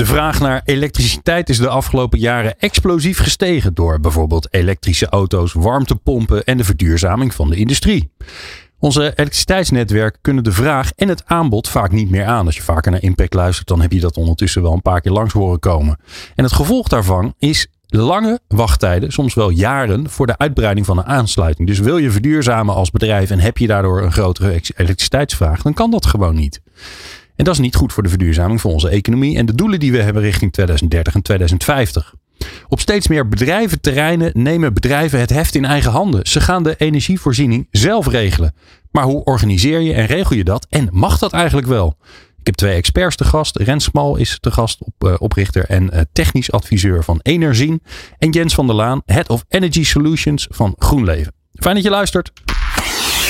De vraag naar elektriciteit is de afgelopen jaren explosief gestegen door bijvoorbeeld elektrische auto's, warmtepompen en de verduurzaming van de industrie. Onze elektriciteitsnetwerken kunnen de vraag en het aanbod vaak niet meer aan. Als je vaker naar Impact luistert, dan heb je dat ondertussen wel een paar keer langs horen komen. En het gevolg daarvan is lange wachttijden, soms wel jaren, voor de uitbreiding van een aansluiting. Dus wil je verduurzamen als bedrijf en heb je daardoor een grotere elektriciteitsvraag, dan kan dat gewoon niet. En dat is niet goed voor de verduurzaming van onze economie en de doelen die we hebben richting 2030 en 2050. Op steeds meer bedrijventerreinen nemen bedrijven het heft in eigen handen. Ze gaan de energievoorziening zelf regelen. Maar hoe organiseer je en regel je dat? En mag dat eigenlijk wel? Ik heb twee experts te gast. Rens Smal is te gast, op, uh, oprichter en uh, technisch adviseur van Energien. En Jens van der Laan, Head of Energy Solutions van GroenLeven. Fijn dat je luistert.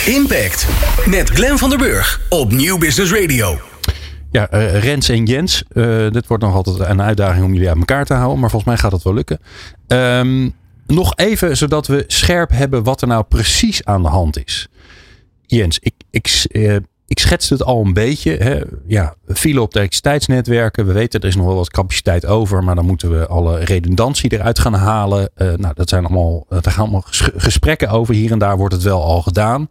Impact met Glenn van der Burg op Nieuw Business Radio. Ja, uh, Rens en Jens. Uh, dit wordt nog altijd een uitdaging om jullie uit elkaar te houden. Maar volgens mij gaat het wel lukken. Um, nog even, zodat we scherp hebben wat er nou precies aan de hand is. Jens, ik, ik, uh, ik schetste het al een beetje. Hè. Ja, file op de elektriciteitsnetwerken. We weten er is nog wel wat capaciteit over. Maar dan moeten we alle redundantie eruit gaan halen. nou, dat zijn allemaal, daar gaan allemaal gesprekken over. Hier en daar wordt het wel al gedaan.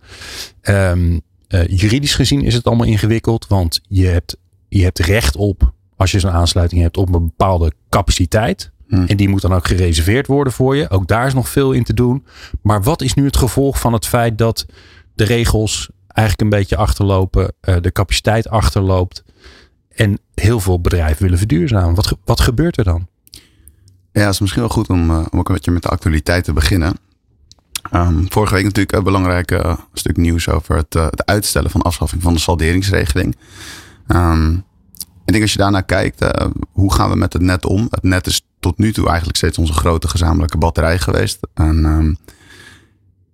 Um, juridisch gezien is het allemaal ingewikkeld. Want je hebt je hebt recht op, als je zo'n aansluiting hebt, op een bepaalde capaciteit. Hmm. En die moet dan ook gereserveerd worden voor je. Ook daar is nog veel in te doen. Maar wat is nu het gevolg van het feit dat de regels eigenlijk een beetje achterlopen, uh, de capaciteit achterloopt en heel veel bedrijven willen verduurzamen? Wat, wat gebeurt er dan? Ja, het is misschien wel goed om, uh, om ook een beetje met de actualiteit te beginnen. Um, vorige week natuurlijk een belangrijk uh, stuk nieuws over het, het uitstellen van afschaffing van de salderingsregeling. Um, ik denk als je daarnaar kijkt, uh, hoe gaan we met het net om? Het net is tot nu toe eigenlijk steeds onze grote gezamenlijke batterij geweest. En, um,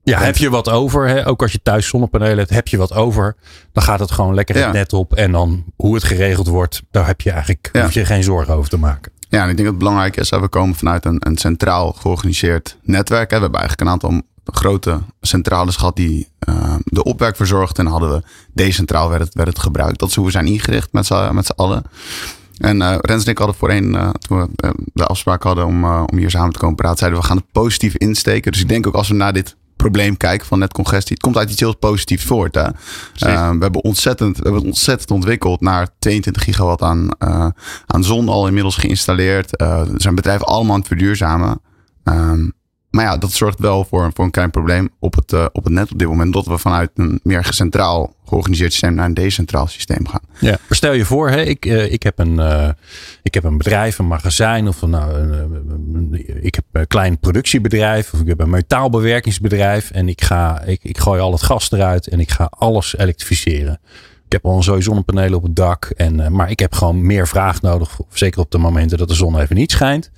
ja, heb je wat over, hè? ook als je thuis zonnepanelen hebt, heb je wat over, dan gaat het gewoon lekker het net op. En dan hoe het geregeld wordt, daar heb je eigenlijk ja. hoef je geen zorgen over te maken. Ja, en ik denk dat het belangrijk is dat we komen vanuit een, een centraal georganiseerd netwerk. Hè. We hebben eigenlijk een aantal grote centrales gehad die uh, de opwerk verzorgd. En hadden we decentraal werd het, werd het gebruikt. Dat is hoe we zijn ingericht met z'n, allen. En uh, Rens en ik hadden voorheen, uh, toen we de afspraak hadden om, om hier samen te komen praten, zeiden we gaan het positief insteken. Dus ik denk ook als we naar dit probleem kijken van netcongestie, het komt uit iets heel positiefs voort. Hè? We, hebben ontzettend, we hebben het ontzettend ontwikkeld naar 22 gigawatt aan, aan zon al inmiddels geïnstalleerd. er zijn bedrijven allemaal aan het verduurzamen. Um, maar ja, dat zorgt wel voor, voor een klein probleem op het, uh, op het net op dit moment. Dat we vanuit een meer centraal georganiseerd systeem naar een decentraal systeem gaan. Ja, maar stel je voor, hè, ik, uh, ik, heb een, uh, ik heb een bedrijf, een magazijn of nou, een, ik heb een klein productiebedrijf of ik heb een metaalbewerkingsbedrijf. En ik, ga, ik, ik gooi al het gas eruit en ik ga alles elektrificeren. Ik heb al een zonnepanelen op het dak. En, maar ik heb gewoon meer vraag nodig. Zeker op de momenten dat de zon even niet schijnt.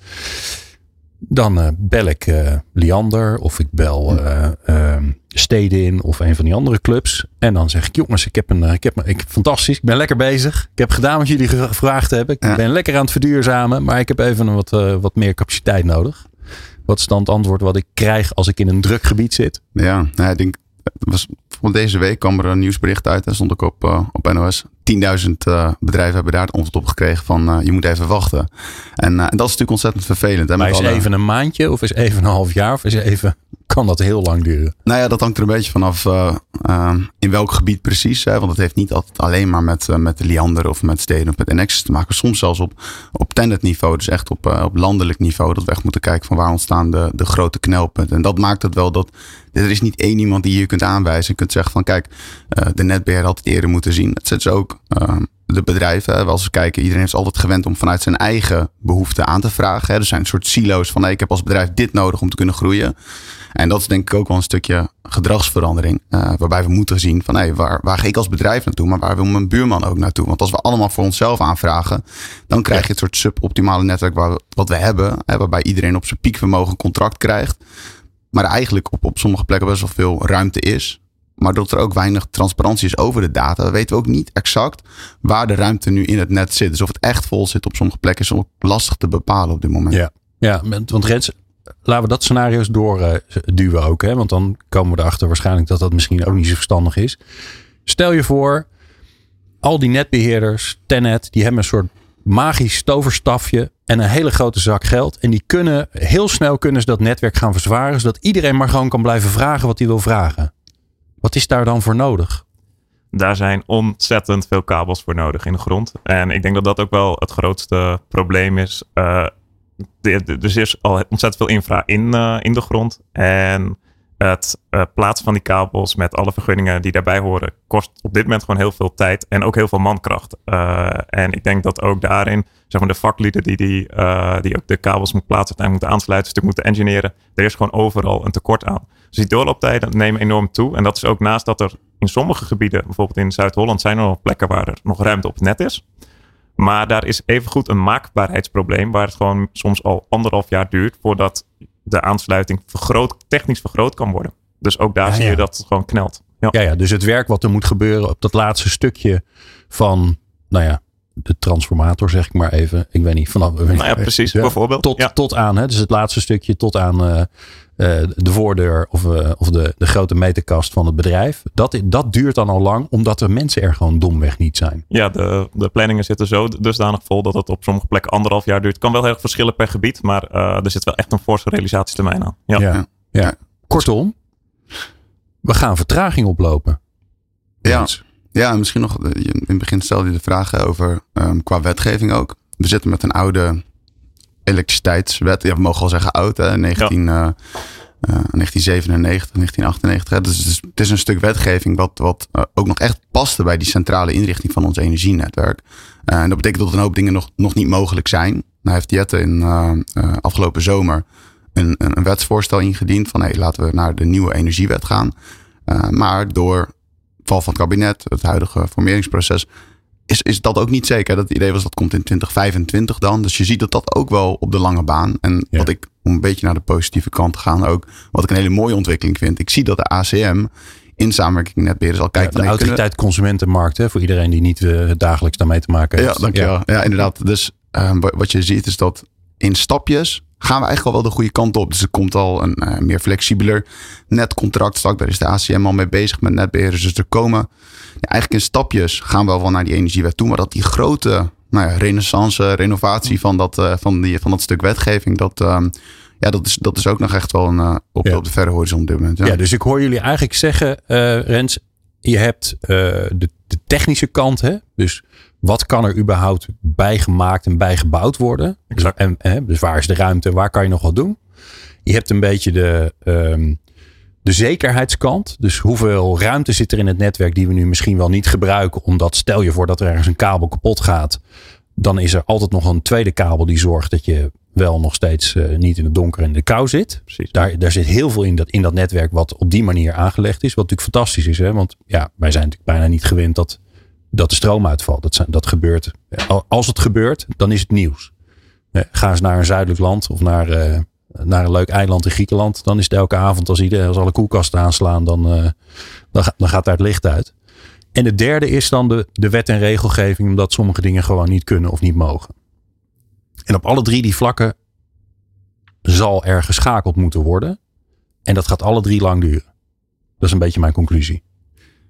Dan uh, bel ik uh, Liander of ik bel uh, Steden in of een van die andere clubs. En dan zeg ik, jongens, ik heb een, ik heb, ik, fantastisch, ik ben lekker bezig. Ik heb gedaan wat jullie gevraagd hebben. Ik ja. ben lekker aan het verduurzamen, maar ik heb even wat, wat meer capaciteit nodig. Wat is dan het antwoord wat ik krijg als ik in een druk gebied zit? Ja, nou, ik denk, was, deze week kwam er een nieuwsbericht uit. Daar stond ik op, op NOS. 10.000 uh, bedrijven hebben daar het antwoord op gekregen van uh, je moet even wachten. En, en, dat is natuurlijk ontzettend vervelend. Hè, maar is alle... even een maandje of is even een half jaar of is even kan dat heel lang duren? Nou ja, dat hangt er een beetje vanaf uh, in welk gebied precies. Hè? Want het heeft niet altijd alleen maar met, met de Liander of met steden of met NX te maken. Soms zelfs op, op tenant niveau, dus echt op, op landelijk niveau. Dat we echt moeten kijken van waar ontstaan de, de grote knelpunten. En dat maakt het wel dat er is niet één iemand die je kunt aanwijzen. Je kunt zeggen van kijk, de netbeheer had het eerder moeten zien. Het zit ze ook de bedrijven, als we kijken, iedereen is altijd gewend om vanuit zijn eigen behoeften aan te vragen. Hè. Er zijn een soort silo's van, hey, ik heb als bedrijf dit nodig om te kunnen groeien. En dat is denk ik ook wel een stukje gedragsverandering. Uh, waarbij we moeten zien van hey, waar, waar ga ik als bedrijf naartoe, maar waar wil mijn buurman ook naartoe? Want als we allemaal voor onszelf aanvragen, dan krijg je het soort suboptimale netwerk waar we, wat we hebben. Hè, waarbij iedereen op zijn piekvermogen contract krijgt. Maar eigenlijk op, op sommige plekken best wel veel ruimte is. Maar dat er ook weinig transparantie is over de data. We weten ook niet exact waar de ruimte nu in het net zit. Dus of het echt vol zit op sommige plekken is ook lastig te bepalen op dit moment. Ja, ja want Rens, laten we dat scenario's doorduwen ook. Hè? Want dan komen we erachter waarschijnlijk dat dat misschien ook niet zo verstandig is. Stel je voor, al die netbeheerders, Tenet, die hebben een soort magisch toverstafje en een hele grote zak geld. En die kunnen heel snel kunnen ze dat netwerk gaan verzwaren, zodat iedereen maar gewoon kan blijven vragen wat hij wil vragen. Wat is daar dan voor nodig? Daar zijn ontzettend veel kabels voor nodig in de grond. En ik denk dat dat ook wel het grootste probleem is. Uh, er is al ontzettend veel infra in, uh, in de grond. En het uh, plaatsen van die kabels met alle vergunningen die daarbij horen, kost op dit moment gewoon heel veel tijd en ook heel veel mankracht. En ik denk dat ook daarin, zeg maar, de vaklieden die, die, die ook de kabels moeten plaatsen en moeten aansluiten, stuk moeten engineeren, er is gewoon overal een tekort aan. Dus die doorlooptijden nemen enorm toe. En dat is ook naast dat er in sommige gebieden, bijvoorbeeld in Zuid-Holland, zijn er nog plekken waar er nog ruimte op het net is. Maar daar is evengoed een maakbaarheidsprobleem, waar het gewoon soms al anderhalf jaar duurt voordat de aansluiting vergroot, technisch vergroot kan worden. Dus ook daar zie je dat het gewoon knelt. Ja. ja. Ja, dus het werk wat er moet gebeuren op dat laatste stukje van, nou ja, de transformator, zeg ik maar even. Ik weet niet, vanaf. Nou ja, precies, bijvoorbeeld. Tot, tot aan, hè, dus het laatste stukje tot aan uh, uh, de voordeur of, uh, of de, de grote meterkast van het bedrijf. Dat, dat duurt dan al lang, omdat de mensen er gewoon domweg niet zijn. Ja, de, de planningen zitten zo dusdanig vol dat het op sommige plekken anderhalf jaar duurt. Het kan wel heel erg verschillen per gebied, maar er zit wel echt een forse realisatietermijn aan. Ja. Ja, ja. Kortom, we gaan vertraging oplopen. Ja. Ja, misschien nog, in het begin stelde je de vraag over um, qua wetgeving ook. We zitten met een oude elektriciteitswet. Ja, we mogen al zeggen oud, hè? 19, ja. uh, uh, 1997, 1998. Hè? Dus het is, het is, een stuk wetgeving wat, wat uh, ook nog echt paste bij die centrale inrichting van ons energienetwerk. En dat betekent dat een hoop dingen nog, nog niet mogelijk zijn. Nou heeft Jette in afgelopen zomer een, een, een, wetsvoorstel ingediend van hey, laten we naar de nieuwe energiewet gaan. maar door val van het kabinet, het huidige formeringsproces, is, is dat ook niet zeker. Dat het idee was dat komt in 2025 dan. Dus je ziet dat dat ook wel op de lange baan. En wat ik, om een beetje naar de positieve kant te gaan ook, wat ik een hele mooie ontwikkeling vind. Ik zie dat de ACM in samenwerking met beheerders al kijkt. Ja, de autoriteit consumentenmarkt, hè, voor iedereen die niet uh, dagelijks daarmee te maken heeft. Ja, dankjewel. Ja, ja inderdaad. Dus um, wat je ziet is dat in stapjes gaan we eigenlijk al wel de goede kant op. Dus er komt al een uh, meer flexibeler netcontract straks. Daar is de ACM al mee bezig met netbeheerders. Dus er komen ja, eigenlijk in stapjes gaan we wel naar die energiewet toe. Maar dat die grote nou ja, renaissance, renovatie van dat, uh, van, die, van dat stuk wetgeving, dat, um, ja, dat, is, dat is ook nog echt wel een, uh, op, ja. op de verre horizon op dit moment. Ja. ja. dus ik hoor jullie eigenlijk zeggen, Rens, je hebt de, de technische kant, hè? dus wat kan er überhaupt bijgemaakt en bijgebouwd worden? Exact. En, hè, dus waar is de ruimte? Waar kan je nog wat doen? Je hebt een beetje de, um, de zekerheidskant. Dus hoeveel ruimte zit er in het netwerk die we nu misschien wel niet gebruiken. Omdat stel je voor dat er ergens een kabel kapot gaat. Dan is er altijd nog een tweede kabel die zorgt dat je wel nog steeds uh, niet in het donker en de kou zit. Precies. Daar, daar zit heel veel in dat, in dat netwerk wat op die manier aangelegd is. Wat natuurlijk fantastisch is. Hè? Want ja, wij zijn natuurlijk bijna niet gewend dat dat de stroom uitvalt. Dat, zijn, dat gebeurt. Als het gebeurt, dan is het nieuws. Ga eens naar een zuidelijk land of naar, uh, naar een leuk eiland in Griekenland. Dan is het elke avond als, iedereen, als alle koelkasten aanslaan, dan, uh, dan, dan gaat daar het licht uit. En het derde is dan de, de wet en regelgeving, omdat sommige dingen gewoon niet kunnen of niet mogen. En op alle drie die vlakken zal er geschakeld moeten worden. En dat gaat alle drie lang duren. Dat is een beetje mijn conclusie.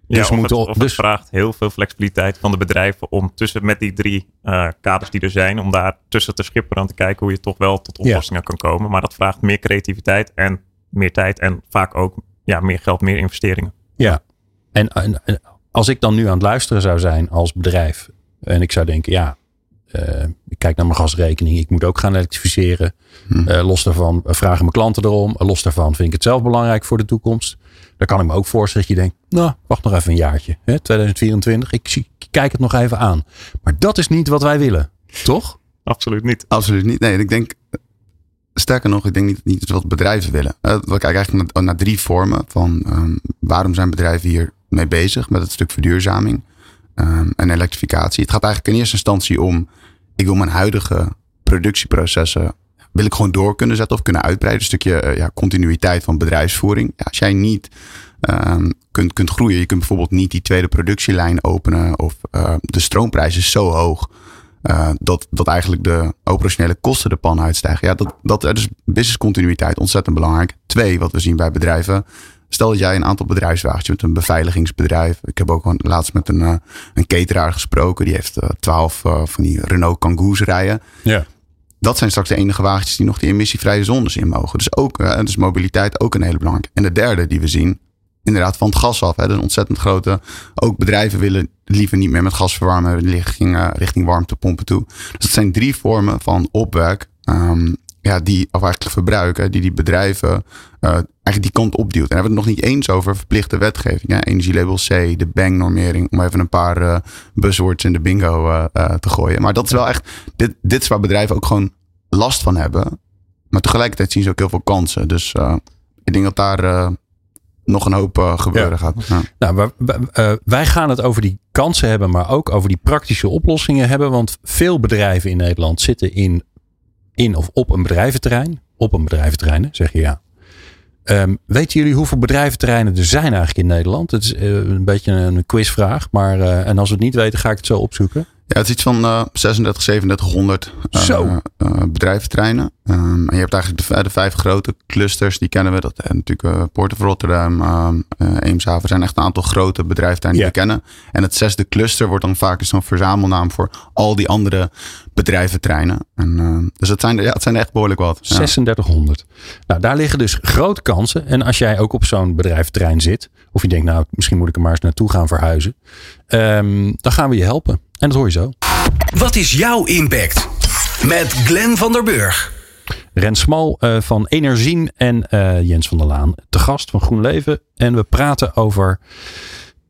Dus, ja, of het, of dus, vraagt heel veel flexibiliteit van de bedrijven om tussen met die drie uh, kaders die er zijn, om daar tussen te schipperen en te kijken hoe je toch wel tot oplossingen ja. kan komen. Maar dat vraagt meer creativiteit en meer tijd en vaak ook ja, meer geld, meer investeringen. Ja, en, en, en als ik dan nu aan het luisteren zou zijn als bedrijf en ik zou denken, ja, eh, ik kijk naar mijn gasrekening. Ik moet ook gaan elektrificeren. Hm. Eh, los daarvan eh, vragen mijn klanten erom. Los daarvan vind ik het zelf belangrijk voor de toekomst. Dan kan ik me ook voorstellen dat je denkt, nou, wacht nog even een jaartje. Hè, 2024, ik, zie, ik kijk het nog even aan. Maar dat is niet wat wij willen, toch? Absoluut niet. Absoluut niet. Nee, ik denk, sterker nog, ik denk niet, niet wat bedrijven willen. Uh, we kijken eigenlijk naar, naar drie vormen van um, waarom zijn bedrijven hier mee bezig met het stuk verduurzaming um, en elektrificatie. Het gaat eigenlijk in eerste instantie om, ik wil mijn huidige productieprocessen wil ik gewoon door kunnen zetten of kunnen uitbreiden. Een stukje uh, ja, continuïteit van bedrijfsvoering. Ja, als jij niet um, kunt, kunt groeien, je kunt bijvoorbeeld niet die tweede productielijn openen of uh, de stroomprijs is zo hoog. Uh, dat, dat eigenlijk de operationele kosten de pan uitstijgen. Ja, dat, dat is businesscontinuïteit ontzettend belangrijk. Twee, wat we zien bij bedrijven. Stel dat jij een aantal bedrijfswagens met een beveiligingsbedrijf. Ik heb ook laatst met een, uh, een cateraar gesproken. Die heeft twaalf uh, van die Renault Kangoo's rijden. Ja. Dat zijn straks de enige wagentjes die nog die emissievrije zones in mogen. Dus ook, uh, dus mobiliteit ook een hele belangrijke. En de derde die we zien, inderdaad van het gas af. Hè, dat is een ontzettend grote. Ook bedrijven willen liever niet meer met gas verwarmen richting, richting warmtepompen toe. Dus dat zijn drie vormen van opwek. Um, ja, die of eigenlijk verbruiken, die die bedrijven uh, eigenlijk die kant opduwt. En hebben we het nog niet eens over verplichte wetgeving. Ja, energielabel C, de bang-normering, om even een paar uh, buzzwords in de bingo uh, te gooien. Maar dat is wel echt, dit, dit is waar bedrijven ook gewoon last van hebben. Maar tegelijkertijd zien ze ook heel veel kansen. Dus ik denk dat daar nog een hoop gebeuren ja. gaat. Ja. Nou, wij, wij, gaan het over die kansen hebben, maar ook over die praktische oplossingen hebben. Want veel bedrijven in Nederland zitten in, in of op een bedrijventerrein. Op een bedrijventerrein, zeg je ja. Um, weten jullie hoeveel bedrijventerreinen er zijn eigenlijk in Nederland? Het is uh, een beetje een quizvraag, maar en als we het niet weten, ga ik het zo opzoeken. Ja, het is iets van uh, 36, 3700 uh, uh, bedrijventerreinen. Um, en je hebt eigenlijk de, de, vijf grote clusters, die kennen we. Dat zijn natuurlijk uh, Port of Rotterdam, Eemshaven. zijn echt een aantal grote bedrijventerreinen Ja. die we kennen. En het zesde cluster wordt dan vaak zo'n verzamelnaam voor al die andere bedrijventerreinen. En, uh, dus het zijn, ja, het zijn er echt behoorlijk wat. Ja. 3600. Nou, daar liggen dus grote kansen. En als jij ook op zo'n bedrijventerrein zit, of je denkt, nou, misschien moet ik er maar eens naartoe gaan verhuizen, um, dan gaan we je helpen. En dat hoor je zo. Wat is jouw impact? Met Glenn van der Burg. Rens Smal uh, van Energien en uh, Jens van der Laan, de gast van GroenLeven. En we praten over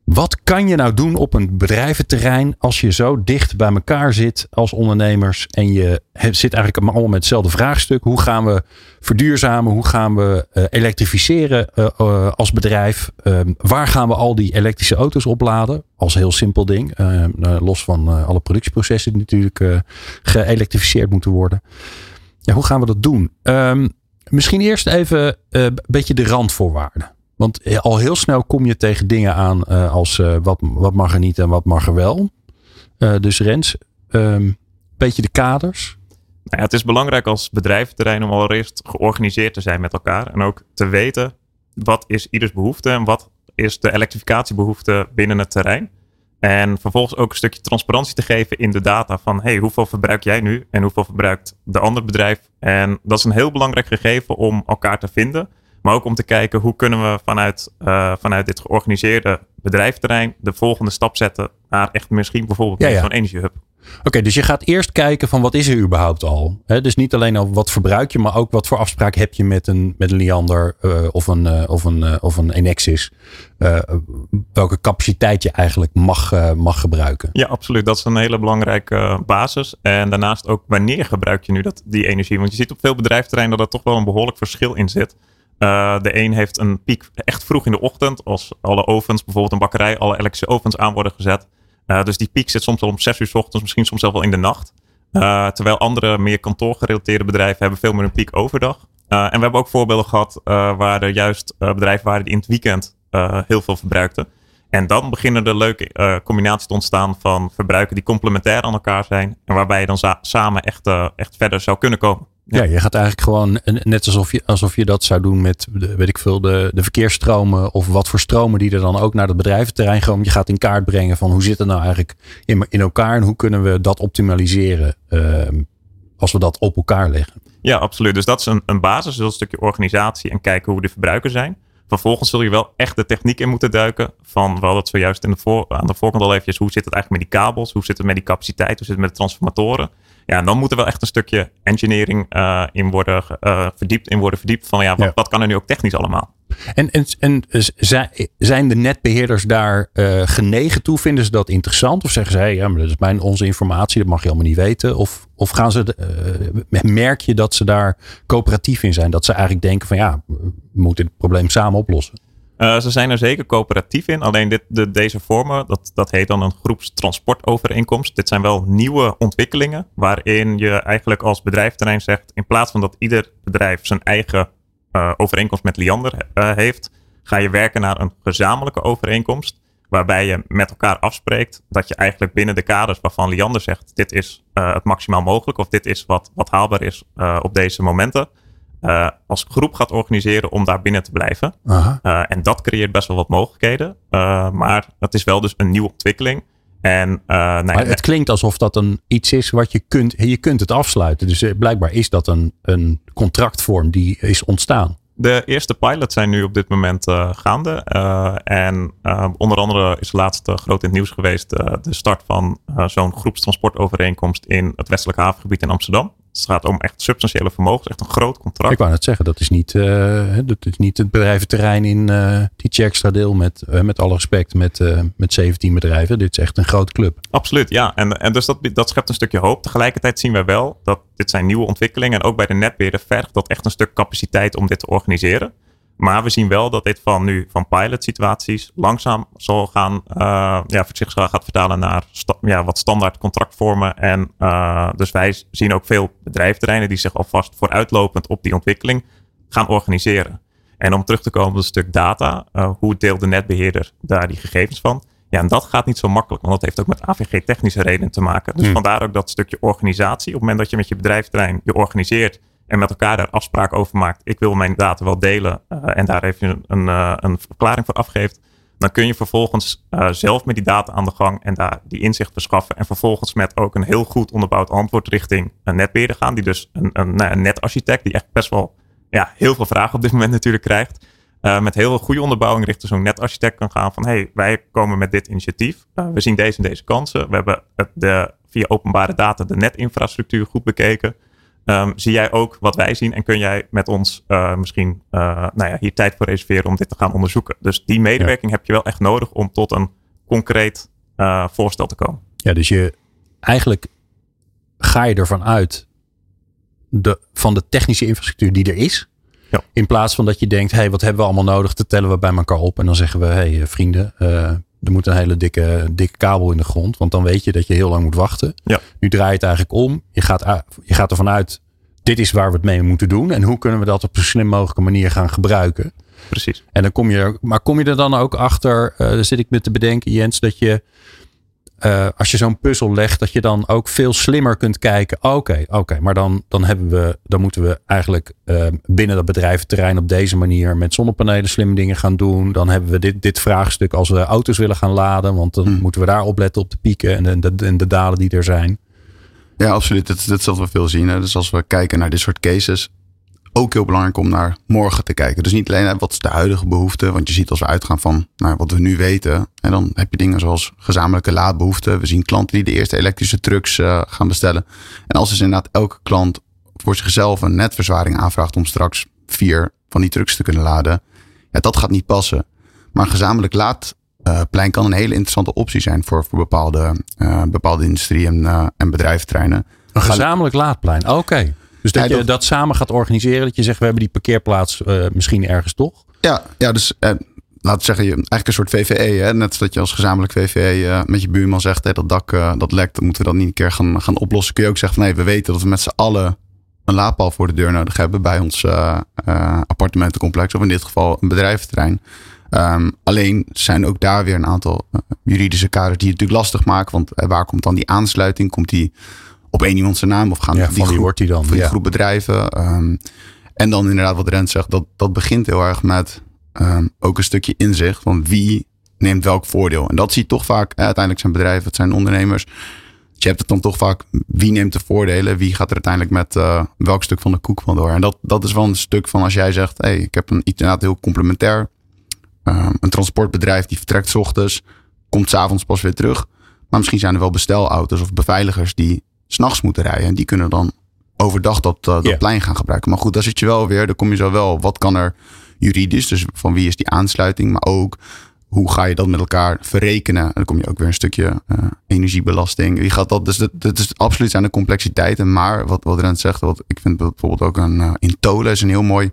wat kan je nou doen op een bedrijventerrein als je zo dicht bij elkaar zit als ondernemers en je zit eigenlijk allemaal met hetzelfde vraagstuk. Hoe gaan we verduurzamen? Hoe gaan we uh, elektrificeren uh, uh, als bedrijf? waar gaan we al die elektrische auto's opladen? Als heel simpel ding. los van alle productieprocessen die natuurlijk geëlektrificeerd moeten worden. Ja, hoe gaan we dat doen? Um, misschien eerst even een beetje de randvoorwaarden. Want al heel snel kom je tegen dingen aan uh, als uh, wat, wat mag er niet en wat mag er wel. Dus Rens, um, beetje de kaders. Nou ja, het is belangrijk als bedrijventerrein om allereerst georganiseerd te zijn met elkaar. En ook te weten wat is ieders behoefte en wat is de elektrificatiebehoefte binnen het terrein. En vervolgens ook een stukje transparantie te geven in de data van hey, hoeveel verbruik jij nu en hoeveel verbruikt de ander bedrijf. En dat is een heel belangrijk gegeven om elkaar te vinden. Maar ook om te kijken hoe kunnen we vanuit, uh, vanuit dit georganiseerde bedrijfterrein de volgende stap zetten naar echt misschien bijvoorbeeld ja, ja. zo'n energiehub. Oké, okay, dus je gaat eerst kijken van wat is er überhaupt al. He, dus niet alleen al wat verbruik je, maar ook wat voor afspraak heb je met een, met een Liander uh, of, een, uh, of, een, uh, of een Enexis. welke capaciteit je eigenlijk mag, mag gebruiken. Ja, absoluut. Dat is een hele belangrijke basis. En daarnaast ook wanneer gebruik je nu dat, die energie. Want je ziet op veel bedrijfterreinen dat er toch wel een behoorlijk verschil in zit. Uh, de een heeft een piek echt vroeg in de ochtend, als alle ovens, bijvoorbeeld een bakkerij, alle elektrische ovens aan worden gezet. Uh, dus die piek zit soms al om 6 uur s ochtends, misschien soms zelfs wel in de nacht. Uh, terwijl andere meer kantoorgerelateerde bedrijven hebben veel meer een piek overdag. en we hebben ook voorbeelden gehad waar er juist bedrijven waren die in het weekend heel veel verbruikten. En dan beginnen er leuke combinaties te ontstaan van verbruiken die complementair aan elkaar zijn. En waarbij je dan samen echt, echt verder zou kunnen komen. Ja. ja, je gaat eigenlijk gewoon net alsof je, alsof je dat zou doen met, de, weet ik veel, de, de verkeersstromen of wat voor stromen die er dan ook naar het bedrijventerrein komen. Je gaat in kaart brengen van hoe zit het nou eigenlijk in, in elkaar en hoe kunnen we dat optimaliseren uh, als we dat op elkaar leggen. Ja, absoluut. Dus dat is een, een basis, dus een stukje organisatie en kijken hoe de verbruikers zijn. Vervolgens zul je wel echt de techniek in moeten duiken. Van, we hadden het zojuist in de voor, aan de voorkant al eventjes. Hoe zit het eigenlijk met die kabels? Hoe zit het met die capaciteit? Hoe zit het met de transformatoren? Ja, dan moet er wel echt een stukje engineering uh, in worden uh, verdiept, in worden verdiept. Van ja wat, ja. wat kan er nu ook technisch allemaal? En, en, en zijn de netbeheerders daar uh, genegen toe? Vinden ze dat interessant? Of zeggen ze, hey, ja, maar dat is mijn, onze informatie, dat mag je allemaal niet weten? Of, of gaan ze, uh, merk je dat ze daar coöperatief in zijn? Dat ze eigenlijk denken van ja, we moeten het probleem samen oplossen? Uh, ze zijn er zeker coöperatief in. Alleen dit, de, deze vormen, dat, dat heet dan een groepstransportovereenkomst. Dit zijn wel nieuwe ontwikkelingen waarin je eigenlijk als bedrijfterrein zegt, in plaats van dat ieder bedrijf zijn eigen uh, overeenkomst met Liander uh, heeft, ga je werken naar een gezamenlijke overeenkomst. Waarbij je met elkaar afspreekt dat je eigenlijk binnen de kaders waarvan Liander zegt: dit is het maximaal mogelijk of dit is wat, wat haalbaar is op deze momenten. Als groep gaat organiseren om daar binnen te blijven. en dat creëert best wel wat mogelijkheden. maar het is wel dus een nieuwe ontwikkeling. En, nou ja, het klinkt alsof dat een iets is wat je kunt, je kunt het afsluiten. Dus eh, blijkbaar is dat een, een contractvorm die is ontstaan. De eerste pilots zijn nu op dit moment gaande. En onder andere is laatst groot in het nieuws geweest de start van zo'n groepstransportovereenkomst in het westelijk havengebied in Amsterdam. Het gaat om echt substantiële vermogens, echt een groot contract. Ik wou net zeggen, dat is niet, uh, dat is niet het bedrijventerrein in uh, die extra deel met, uh, met alle respect met, met 17 bedrijven. Dit is echt een grote club. Absoluut, ja. En, en dus dat, dat schept een stukje hoop. Tegelijkertijd zien we wel dat dit zijn nieuwe ontwikkelingen en ook bij de netbeheerder vergt dat echt een stuk capaciteit om dit te organiseren. Maar we zien wel dat dit van nu van pilot situaties langzaam zal gaan, uh, ja, zich gaat vertalen naar sta, ja, wat standaard contractvormen. En uh, dus wij zien ook veel bedrijfterreinen die zich alvast vooruitlopend op die ontwikkeling gaan organiseren. En om terug te komen op het stuk data, uh, hoe deelt de netbeheerder daar die gegevens van? Ja, en dat gaat niet zo makkelijk, want dat heeft ook met AVG-technische redenen te maken. Dus hmm. vandaar ook dat stukje organisatie. Op het moment dat je met je bedrijfterrein je organiseert en met elkaar daar afspraken over maakt. Ik wil mijn data wel delen uh, en daar even een, uh, een verklaring voor afgeeft. Dan kun je vervolgens uh, zelf met die data aan de gang en daar die inzicht verschaffen. En vervolgens met ook een heel goed onderbouwd antwoord richting een netbeheerder gaan. Die dus een, een, nou, netarchitect, die echt best wel ja, heel veel vragen op dit moment natuurlijk krijgt. met heel goede onderbouwing richting zo'n netarchitect kan gaan van... hey, wij komen met dit initiatief. we zien deze en deze kansen. We hebben het de, via openbare data de netinfrastructuur goed bekeken. Um, zie jij ook wat wij zien en kun jij met ons uh, misschien uh, nou ja, hier tijd voor reserveren om dit te gaan onderzoeken? Dus die medewerking ja. heb je wel echt nodig om tot een concreet uh, voorstel te komen. Ja, dus je eigenlijk ga je ervan uit de, van de technische infrastructuur die er is. Ja. In plaats van dat je denkt, hé, hey, wat hebben we allemaal nodig? Dat tellen we bij elkaar op. En dan zeggen we, hé hey, vrienden, er moet een hele dikke, dikke kabel in de grond. Want dan weet je dat je heel lang moet wachten. Ja. Nu draai je het eigenlijk om. Je gaat, je gaat ervan uit, dit is waar we het mee moeten doen. En hoe kunnen we dat op een slim mogelijke manier gaan gebruiken. Precies. En dan kom je, maar kom je er dan ook achter, uh, daar zit ik me te bedenken Jens, dat je uh, als je zo'n puzzel legt, dat je dan ook veel slimmer kunt kijken. Oké, okay, oké, okay, maar dan, dan, hebben we, dan moeten we eigenlijk uh, binnen dat bedrijventerrein op deze manier met zonnepanelen slimme dingen gaan doen. Dan hebben we dit, dit vraagstuk als we auto's willen gaan laden, want dan hmm. moeten we daar opletten op de pieken en de, de, en de dalen die er zijn. Ja, absoluut. Dat, dat wat we veel zien. Hè. Dus als we kijken naar dit soort cases, ook heel belangrijk om naar morgen te kijken. Dus niet alleen wat is de huidige behoefte. Want je ziet als we uitgaan van nou, wat we nu weten. En dan heb je dingen zoals gezamenlijke laadbehoeften. We zien klanten die de eerste elektrische trucks uh, gaan bestellen. En als dus inderdaad elke klant voor zichzelf een netverzwaring aanvraagt om straks vier van die trucks te kunnen laden. Ja, dat gaat niet passen. Maar een gezamenlijk laadplein kan een hele interessante optie zijn voor, voor bepaalde, uh, bepaalde industrie- en, uh, en. Een gezamenlijk laadplein, oké. Dus dat je dat samen gaat organiseren. Dat je zegt, we hebben die parkeerplaats uh, misschien ergens toch? Ja, ja dus uh, laten we zeggen, je, eigenlijk een soort VVE. Hè? Net als dat je als gezamenlijk VVE uh, met je buurman zegt, hey, dat dak dat lekt, dan moeten we dat niet een keer gaan, gaan oplossen. Kun je ook zeggen van, nee, we weten dat we met z'n allen een laadpaal voor de deur nodig hebben bij ons appartementencomplex. Of in dit geval een bedrijventerrein. Um, alleen zijn ook daar weer een aantal juridische kaders die het natuurlijk lastig maken. Want waar komt dan die aansluiting? Komt die op één iemand zijn naam of gaan ja, die, groep, wordt die dan, die ja. groep bedrijven. Um, en dan inderdaad wat Rent zegt, dat, dat begint heel erg met um, ook een stukje inzicht van wie neemt welk voordeel. En dat zie je toch vaak, eh, uiteindelijk zijn bedrijven, het zijn ondernemers. Dus je hebt het dan toch vaak, wie neemt de voordelen? Wie gaat er uiteindelijk met uh, welk stuk van de koek vandoor? En dat, dat is wel een stuk van als jij zegt, hey, ik heb een inderdaad heel complementair ehm, een transportbedrijf die vertrekt 's ochtends, komt 's avonds pas weer terug. Maar misschien zijn er wel bestelauto's of beveiligers die s'nachts moeten rijden. En die kunnen dan overdag dat, eh, dat plein gaan gebruiken. Maar goed, daar zit je wel weer. Dan kom je zo wel. Wat kan er juridisch? Dus van wie is die aansluiting? Maar ook hoe ga je dat met elkaar verrekenen? En dan kom je ook weer een stukje eh, energiebelasting. Wie gaat dat? Dus dat, dat is absoluut zijn de complexiteiten. Maar wat, wat Rent zegt, wat ik vind bijvoorbeeld ook een, eh, in is een heel mooi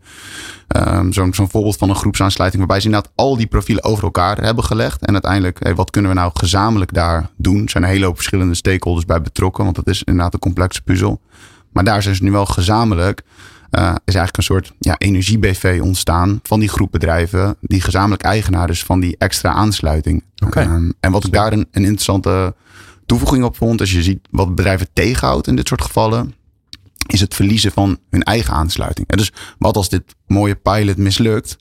ehm, zo'n zo'n voorbeeld van een groepsaansluiting. Waarbij ze inderdaad al die profielen over elkaar hebben gelegd. En uiteindelijk, hey, wat kunnen we nou gezamenlijk daar doen? Er zijn een hele hoop verschillende stakeholders bij betrokken. Want het is inderdaad een complexe puzzel. Maar daar zijn ze nu wel gezamenlijk. Eh, is eigenlijk een soort ja, energie-BV ontstaan van die groep bedrijven. Die gezamenlijk eigenaar is van die extra aansluiting. Oké. Ehm, en wat ik daar een, een interessante toevoeging op vond. Als je ziet wat bedrijven tegenhoudt in dit soort gevallen. Is het verliezen van hun eigen aansluiting. En dus wat als dit mooie pilot mislukt.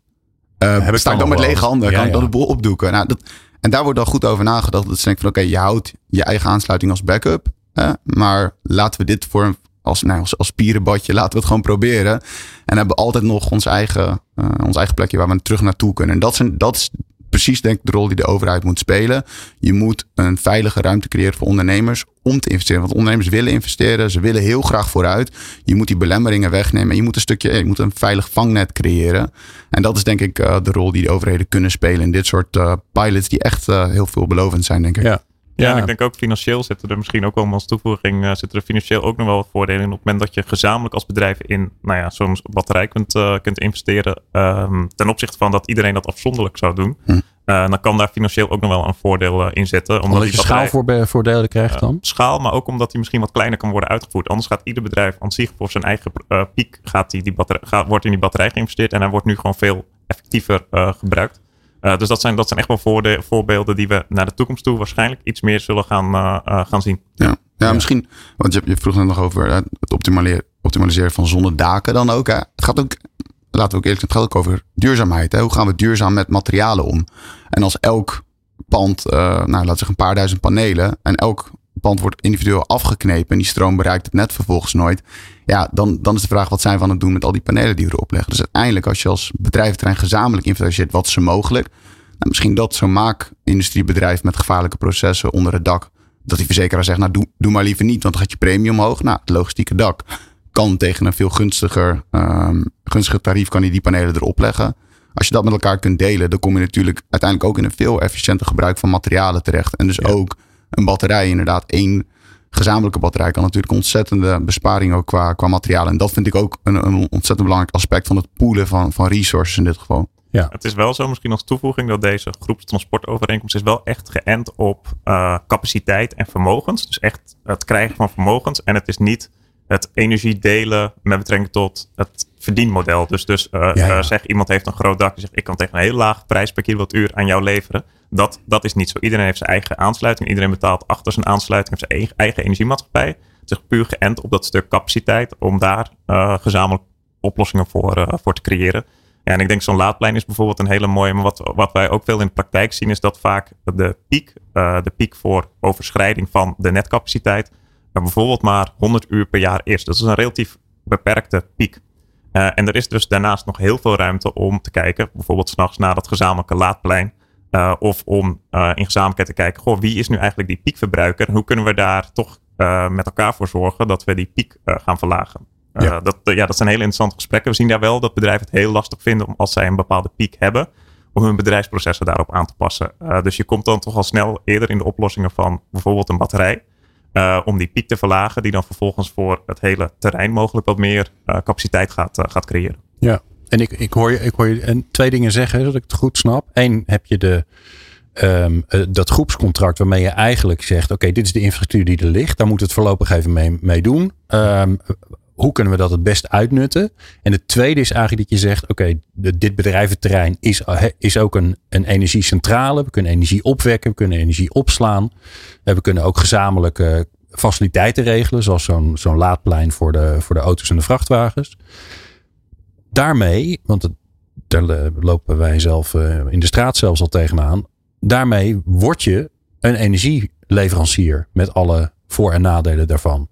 Uh, sta ik dan met lege handen? Ja, kan ik dan ja. de boel opdoeken? Nou, dat, en daar wordt dan goed over nagedacht. Dat ze denken van oké, je houdt je eigen aansluiting als backup. Hè, maar laten we dit voor een, als, nou, als, als pierenbadje, laten we het gewoon proberen. En hebben we altijd nog ons eigen, eh, ons eigen plekje waar we terug naartoe kunnen. En dat, zijn, dat is precies denk ik de rol die de overheid moet spelen. Je moet een veilige ruimte creëren voor ondernemers om te investeren. Want ondernemers willen investeren, ze willen heel graag vooruit. Je moet die belemmeringen wegnemen. En je moet een stukje, je moet een veilig vangnet creëren. En dat is denk ik eh, de rol die de overheden kunnen spelen in dit soort eh, pilots die echt eh, heel veelbelovend zijn, denk ik. Ja. Ja, Ja. en ik denk ook financieel zitten er misschien ook wel als toevoeging, eh, zitten er financieel ook nog wel wat voordelen in. Op het moment dat je gezamenlijk als bedrijf in nou ja, zo'n batterij kunt, eh, kunt investeren, ehm, ten opzichte van dat iedereen dat afzonderlijk zou doen, Hm. eh, dan kan daar financieel ook nog wel een voordeel in zitten. Omdat Omdat je schaalvoordelen krijgt dan? schaal, maar ook omdat die misschien wat kleiner kan worden uitgevoerd. Anders gaat ieder bedrijf aan zich voor zijn eigen piek gaat die, die batterij, gaat, wordt in die batterij geïnvesteerd en hij wordt nu gewoon veel effectiever gebruikt. Eh, dus dat zijn, dat zijn echt wel voorde- voorbeelden die we naar de toekomst toe waarschijnlijk iets meer zullen gaan, eh, eh, gaan zien. Ja, ja, Ja. misschien, want je, je vroeg net nog over hè, het optimaliseren, optimaliseren van zonnedaken dan ook. Hè. Het gaat ook, laten we ook eerlijk zijn, het gaat ook over duurzaamheid. Hè. Hoe gaan we duurzaam met materialen om? En als elk pand, eh, nou laten we zeggen een paar duizend panelen en elk pand wordt individueel afgeknepen en die stroom bereikt het net vervolgens nooit. Ja, dan, dan is de vraag wat zijn we aan het doen met al die panelen die we erop leggen. Dus uiteindelijk als je als bedrijventerrein gezamenlijk investeert, wat is er mogelijk? Nou, misschien dat zo'n maakindustriebedrijf met gevaarlijke processen onder het dak. Dat die verzekeraar zegt, nou doe, doe maar liever niet, want dan gaat je premie omhoog. Nou, het logistieke dak kan tegen een veel gunstiger, ehm, gunstiger tarief kan hij die panelen erop leggen. Als je dat met elkaar kunt delen, dan kom je natuurlijk uiteindelijk ook in een veel efficiënter gebruik van materialen terecht. En dus Ja. ook een batterij, inderdaad, één gezamenlijke batterij kan natuurlijk ontzettende besparing ook qua, qua materialen. En dat vind ik ook een, een ontzettend belangrijk aspect van het poolen van, van resources in dit geval. Het is wel zo, misschien als toevoeging, dat deze groepstransportovereenkomst is wel echt geënt op eh, capaciteit en vermogens. Dus echt het krijgen van vermogens. En het is niet het energie delen met betrekking tot het verdienmodel. Dus, dus eh, Ja, ja. eh, zeg iemand heeft een groot dak en zegt ik kan tegen een heel laag prijs per kilowattuur aan jou leveren. Dat, dat is niet zo. Iedereen heeft zijn eigen aansluiting. Iedereen betaalt achter zijn aansluiting op zijn eigen, eigen energiemaatschappij. Het is puur geënt op dat stuk capaciteit om daar eh, gezamenlijk oplossingen voor, voor te creëren. Ja, en ik denk zo'n laadplein is bijvoorbeeld een hele mooie. Maar wat, wat wij ook veel in de praktijk zien, is dat vaak de piek, de piek voor overschrijding van de netcapaciteit, bijvoorbeeld maar 100 uur per jaar is. Dat is een relatief beperkte piek. Eh, en er is dus daarnaast nog heel veel ruimte om te kijken, bijvoorbeeld s'nachts naar dat gezamenlijke laadplein. eh, of om eh, in gezamenlijkheid te kijken, goh, wie is nu eigenlijk die piekverbruiker? En hoe kunnen we daar toch met elkaar voor zorgen dat we die piek gaan verlagen? Ja. dat, ja, dat zijn hele interessante gesprekken. We zien daar wel dat bedrijven het heel lastig vinden om als zij een bepaalde piek hebben, om hun bedrijfsprocessen daarop aan te passen. Dus je komt dan toch al snel eerder in de oplossingen van bijvoorbeeld een batterij. Eh, om die piek te verlagen, die dan vervolgens voor het hele terrein mogelijk wat meer eh, capaciteit gaat, eh, gaat creëren. Ja, en ik, ik, hoor je, ik hoor je en twee dingen zeggen, zodat ik het goed snap. Eén, heb je de, ehm, eh, dat groepscontract waarmee je eigenlijk zegt: Oké, dit is de infrastructuur die er ligt. Daar moeten we het voorlopig even mee, mee doen. Ehm, hoe kunnen we dat het best uitnutten? En het tweede is eigenlijk dat je zegt: Oké, dit bedrijventerrein is, eh, is ook een, een energiecentrale. We kunnen energie opwekken, we kunnen energie opslaan. Eh, we kunnen ook gezamenlijk eh, faciliteiten regelen, zoals zo'n zo'n laadplein voor de, voor de auto's en de vrachtwagens daarmee, want het, daar lopen wij zelf eh, in de straat zelfs al tegenaan. Daarmee word je een energieleverancier met alle voor- en nadelen daarvan.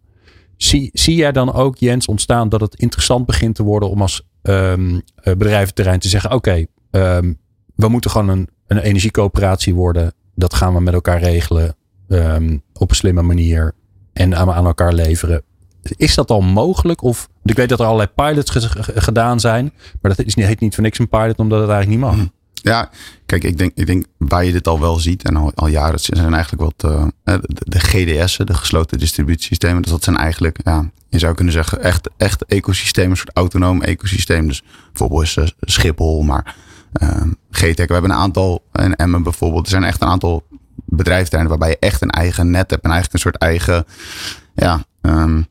Zie, zie jij dan ook, Jens, ontstaan dat het interessant begint te worden om als ehm, eh, bedrijventerrein te zeggen: Oké, ehm, we moeten gewoon een, een energiecoöperatie worden. Dat gaan we met elkaar regelen ehm, op een slimme manier en aan, aan elkaar leveren. Is dat al mogelijk? Of ik weet dat er allerlei pilots ge- ge- gedaan zijn, maar dat is, heet niet voor niks een pilot, omdat het eigenlijk niet mag. Ja, kijk, ik denk, ik denk waar je dit al wel ziet en al, jaren zijn eigenlijk wat eh, de, GDS'en, de gesloten distributiesystemen. Dus dat zijn eigenlijk, ja, je zou kunnen zeggen, echt, echt ecosystemen, een soort autonoom ecosysteem. Dus bijvoorbeeld is eh, Schiphol, maar uh, GTEC. We hebben een aantal, en Emmen bijvoorbeeld, er zijn echt een aantal bedrijfterreinen waarbij je echt een eigen net hebt en eigenlijk een soort eigen, ja, ehm,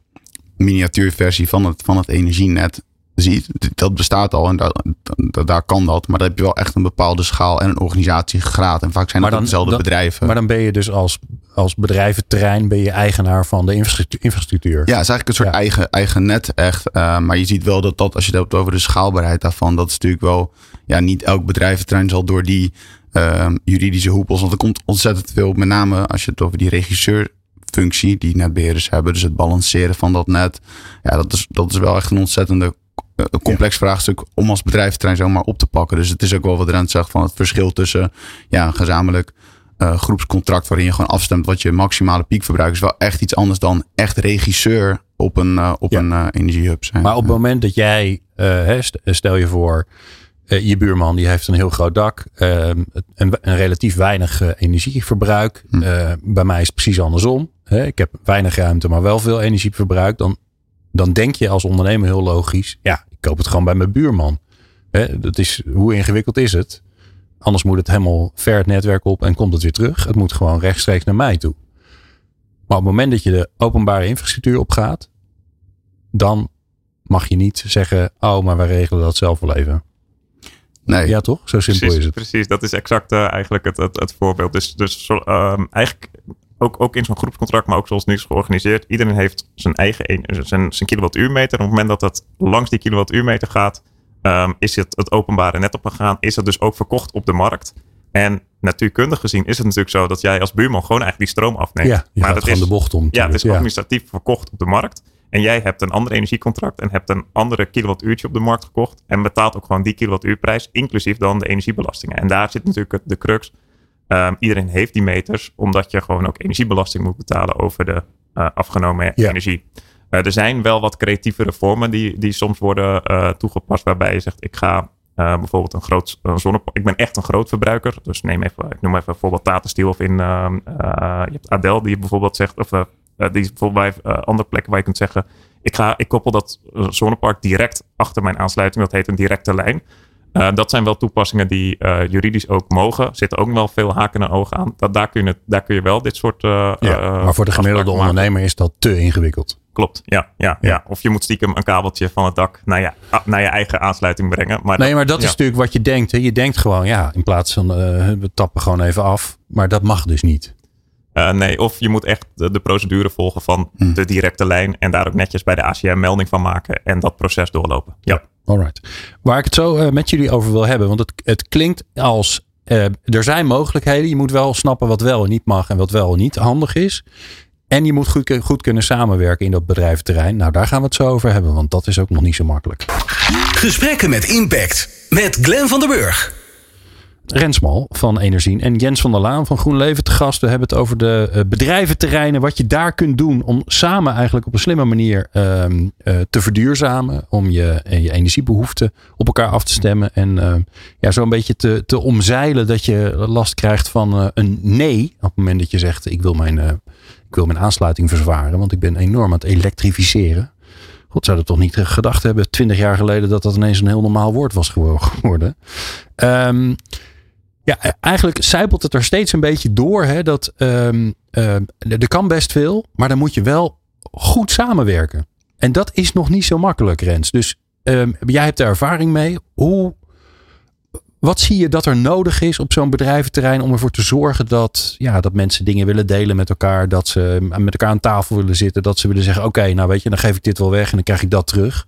miniatuurversie van het, van het energienet ziet. Dat bestaat al en daar, daar, daar kan dat. Maar dan heb je wel echt een bepaalde schaal en een organisatiegraad. En vaak zijn dat dan- dezelfde dan- bedrijven. Maar dan ben je dus als, als bedrijventerrein ben je eigenaar van de infrastructuur. Ja, het is eigenlijk een soort Ja. eigen, eigen net echt. Uh, maar je ziet wel dat dat, als je het hebt over de schaalbaarheid daarvan, dat is natuurlijk wel, ja, niet elk bedrijventerrein zal door die uh, juridische hoepels, want er komt ontzettend veel, met name als je het over die regisseurfunctie die netbeheerders hebben, dus het balanceren van dat net. Ja, dat is, dat is wel echt een ontzettende uh, complex ja. vraagstuk om als bedrijventerrein zomaar op te pakken. Dus het is ook wel wat Rent zegt van het verschil tussen ja, een gezamenlijk uh, groepscontract waarin je gewoon afstemt wat je maximale piekverbruik is wel echt iets anders dan echt regisseur op een, uh, op ja. een uh, energiehub zijn. Maar op het moment dat jij, stel je voor, je buurman die heeft een heel groot dak, uh, een, een, relatief weinig energieverbruik. Hm. bij mij is het precies andersom. Hè? Ik heb weinig ruimte, maar wel veel energieverbruik. Dan, dan denk je als ondernemer heel logisch, ja, koop het gewoon bij mijn buurman. Hè? Dat is, hoe ingewikkeld is het? Anders moet het helemaal ver het netwerk op en komt het weer terug. Het moet gewoon rechtstreeks naar mij toe. Maar op het moment dat je de openbare infrastructuur opgaat, dan mag je niet zeggen, oh, maar wij regelen dat zelf wel even. Nee. Ja, toch? Zo simpel precies, is het. Precies, dat is exact uh, eigenlijk het, het, het, voorbeeld. Dus, dus um, eigenlijk ook, ook in zo'n groepscontract, maar ook zoals nu is georganiseerd. Iedereen heeft zijn eigen zijn, zijn kilowattuurmeter. En op het moment dat het langs die kilowattuurmeter gaat, um, is het het openbare net opgegaan. Is het dus ook verkocht op de markt. En natuurkundig gezien is het natuurlijk zo dat jij als buurman gewoon eigenlijk die stroom afneemt. Ja, maar dat is, de bocht om. Ja, het is ja. administratief verkocht op de markt. En jij hebt een ander energiecontract en hebt een andere kilowattuurtje op de markt gekocht. En betaalt ook gewoon die kilowattuurprijs, inclusief dan de energiebelastingen. En daar zit natuurlijk de crux. Um, iedereen heeft die meters, omdat je gewoon ook energiebelasting moet betalen over de uh, afgenomen Ja. energie. Uh, er zijn wel wat creatievere vormen die, die soms worden uh, toegepast, waarbij je zegt: ik ga bijvoorbeeld een groot een zonnepark. Ik ben echt een groot verbruiker. Dus neem even, ik noem even bijvoorbeeld Tata Steel of in je hebt Adel die bijvoorbeeld zegt, of die is bijvoorbeeld bij andere plekken waar je kunt zeggen, ik ga, ik koppel dat zonnepark direct achter mijn aansluiting. Dat heet een directe lijn. Uh, dat zijn wel toepassingen die uh, juridisch ook mogen. Zitten ook wel veel haken en ogen aan. Dat, daar, kun je, daar kun je wel dit soort. Uh, ja, maar voor de gemiddelde ondernemer is dat te ingewikkeld. Klopt, ja, ja, ja, ja. Of je moet stiekem een kabeltje van het dak naar je, naar je eigen aansluiting brengen. Maar nee, dat, maar dat ja. is natuurlijk wat je denkt. Hè. Je denkt gewoon, ja, in plaats van we tappen gewoon even af. Maar dat mag dus niet. Uh, nee, of je moet echt de, de, procedure volgen van Hm. de directe lijn. En daar ook netjes bij de ACM melding van maken. En dat proces doorlopen. Ja. Alright. Waar ik het zo uh, met jullie over wil hebben. Want het, het klinkt als. Uh, er zijn mogelijkheden. Je moet wel snappen wat wel en niet mag. En wat wel en niet handig is. En je moet goed, goed kunnen samenwerken in dat bedrijventerrein. Nou, daar gaan we het zo over hebben. Want dat is ook nog niet zo makkelijk. Gesprekken met impact. Met Glenn van der Burg. Rensmal van Energie en Jens van der Laan van GroenLeven te gast. We hebben het over de uh, bedrijventerreinen, wat je daar kunt doen om samen eigenlijk op een slimme manier uh, uh, te verduurzamen. Om je, je energiebehoeften op elkaar af te stemmen en ja, zo een beetje te, te omzeilen dat je last krijgt van eh, een nee. Op het moment dat je zegt ik wil mijn, eh, ik wil mijn aansluiting verzwaren, want ik ben enorm aan het elektrificeren. God dat toch niet gedacht hebben, twintig jaar geleden, dat dat ineens een heel normaal woord was geworden. Um, ja, eigenlijk zijpelt het er steeds een beetje door. Hè, dat um, um, er kan best veel, maar dan moet je wel goed samenwerken. En dat is nog niet zo makkelijk, Rens. Dus um, jij hebt er ervaring mee. Hoe, wat zie je dat er nodig is op zo'n bedrijventerrein om ervoor te zorgen dat, ja, dat mensen dingen willen delen met elkaar, dat ze met elkaar aan tafel willen zitten, dat ze willen zeggen: Oké, nou weet je, dan geef ik dit wel weg en dan krijg ik dat terug.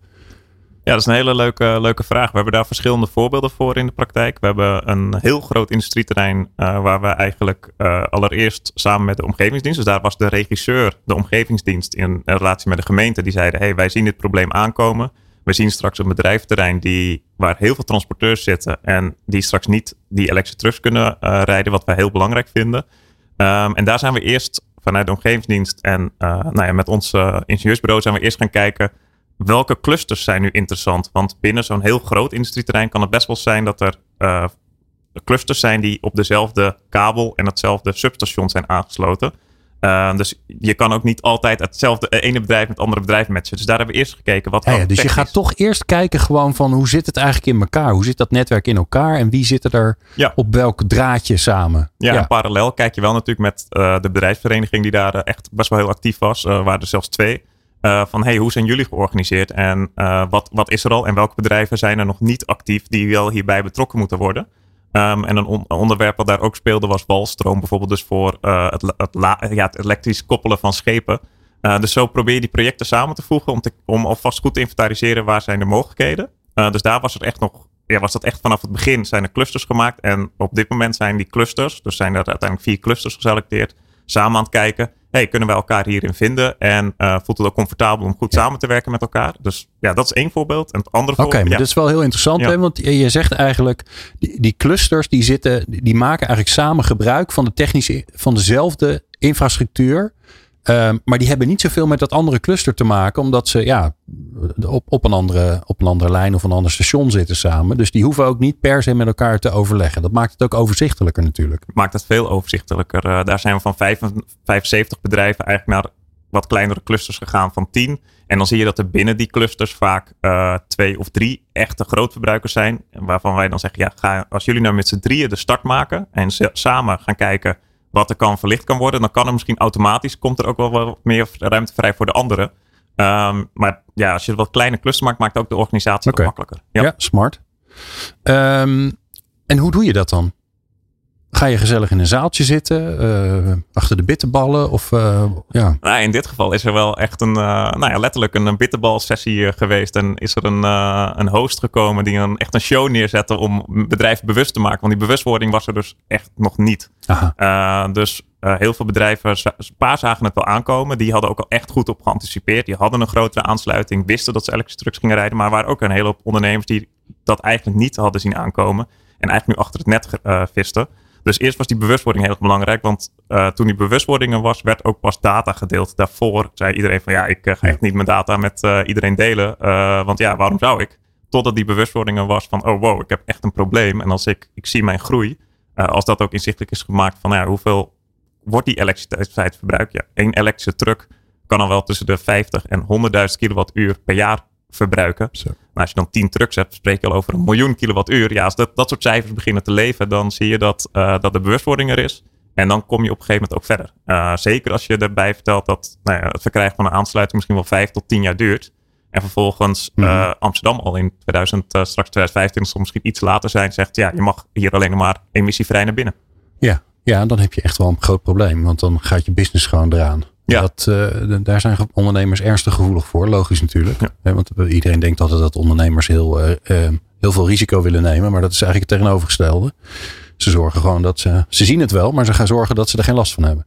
Ja, dat is een hele leuke, leuke vraag. We hebben daar verschillende voorbeelden voor in de praktijk. We hebben een heel groot industrieterrein uh, waar we eigenlijk uh, allereerst samen met de omgevingsdienst, dus daar was de regisseur, de omgevingsdienst in relatie met de gemeente, die zeiden: hey, wij zien dit probleem aankomen. We zien straks een bedrijfterrein die, waar heel veel transporteurs zitten en die straks niet die elektrische trucks kunnen uh, rijden, wat wij heel belangrijk vinden. Um, en daar zijn we eerst vanuit de omgevingsdienst en nou ja, met ons ingenieursbureau zijn we eerst gaan kijken welke clusters zijn nu interessant. Want binnen zo'n heel groot industrieterrein kan het best wel zijn dat er uh, clusters zijn die op dezelfde kabel en hetzelfde substation zijn aangesloten. Uh, dus je kan ook niet altijd hetzelfde ene bedrijf met het andere bedrijf matchen. Dus daar hebben we eerst gekeken wat. Ja, ja, dus je gaat toch eerst kijken gewoon van hoe zit het eigenlijk in elkaar? Hoe zit dat netwerk in elkaar? En wie zit er ja. op welk draadje samen? Ja, En parallel kijk je wel natuurlijk met uh, de bedrijfsvereniging die daar echt best wel heel actief was. Waren er zelfs twee. Uh, van hey, hoe zijn jullie georganiseerd en uh, wat, wat is er al en welke bedrijven zijn er nog niet actief die wel hierbij betrokken moeten worden. Um, en een on onderwerp wat daar ook speelde was walstroom, bijvoorbeeld dus voor uh, het, ja, het, elektrisch koppelen van schepen. dus zo probeer je die projecten samen te voegen om, om alvast goed te inventariseren waar zijn de mogelijkheden. dus daar was het echt nog, ja, was dat echt vanaf het begin zijn er clusters gemaakt. En op dit moment zijn die clusters, dus zijn er uiteindelijk vier clusters geselecteerd, samen aan het kijken hey, kunnen we elkaar hierin vinden? En uh, voelt het ook comfortabel om goed ja. samen te werken met elkaar? Dus ja, dat is één voorbeeld. En het andere Oké, voorbeeld. maar ja. dat is wel heel interessant, Ja. hè? want je je zegt eigenlijk, die, die clusters die zitten, die maken eigenlijk samen gebruik van de technische, van dezelfde infrastructuur. Ehm, maar die hebben niet zoveel met dat andere cluster te maken, omdat ze ja, op, op, een andere, op een andere lijn of een ander station zitten samen. Dus die hoeven ook niet per se met elkaar te overleggen. Dat maakt het ook overzichtelijker natuurlijk. maakt het veel overzichtelijker. Uh, daar zijn we van 5, 75 bedrijven eigenlijk naar wat kleinere clusters gegaan van 10. En dan zie je dat er binnen die clusters vaak uh, twee of drie echte grootverbruikers zijn. Waarvan wij dan zeggen, ja, ga, als jullie nou met z'n drieën de start maken en samen gaan kijken wat er kan verlicht kan worden, dan kan er misschien automatisch, komt er ook wel wat meer ruimte vrij voor de anderen. Um, maar ja, als je wat kleine clusters maakt, maakt ook de organisatie okay. wat makkelijker. Ja, ja smart. Um, en hoe doe je dat dan? Ga je gezellig in een zaaltje zitten, uh, achter de bitterballen? Of, uh, ja. nou, in dit geval is er wel echt een, uh, nou ja, letterlijk een, een bitterbal-sessie geweest. En is er een, een host gekomen die een, echt een show neerzette om bedrijven bewust te maken. Want die bewustwording was er dus echt nog niet. dus heel veel bedrijven, een paar zagen het wel aankomen. Die hadden ook al echt goed op geanticipeerd. Die hadden een grotere aansluiting, wisten dat ze elektrische trucks gingen rijden. Maar waren ook een hele hoop ondernemers die dat eigenlijk niet hadden zien aankomen. En eigenlijk nu achter het net visten. Dus eerst was die bewustwording heel erg belangrijk. Want uh, toen die bewustwording er was, werd ook pas data gedeeld. Daarvoor zei iedereen van ja, ik uh, ga echt niet mijn data met uh, iedereen delen. want ja, waarom zou ik? Totdat die bewustwording er was van oh wow, ik heb echt een probleem. En als ik, ik zie mijn groei. als dat ook inzichtelijk is gemaakt van nou ja, hoeveel wordt die elektriciteit verbruikt? Ja, één elektrische truck kan dan wel tussen de 50 en 100.000 kilowattuur per jaar verbruiken. Zo. Nou, als je dan 10 trucks hebt, spreek je al over een miljoen kilowattuur. Ja, als dat, dat soort cijfers beginnen te leven, dan zie je dat, uh, dat de bewustwording er is. En dan kom je op een gegeven moment ook verder. Uh, zeker als je erbij vertelt dat nou ja, het verkrijgen van een aansluiting misschien wel 5 tot 10 jaar duurt. En vervolgens mm -hmm. uh, Amsterdam al in 2000, straks 2025, soms misschien iets later zijn, zegt ja, je mag hier alleen maar emissievrij naar binnen. Ja, ja, dan heb je echt wel een groot probleem. Want dan gaat je business gewoon eraan. Ja. Dat, uh, daar zijn ondernemers ernstig gevoelig voor, logisch natuurlijk. Ja. Want iedereen denkt altijd dat ondernemers heel, uh, uh, heel veel risico willen nemen, maar dat is eigenlijk het tegenovergestelde. Ze zorgen gewoon dat ze, ze zien het wel, maar ze gaan zorgen dat ze er geen last van hebben.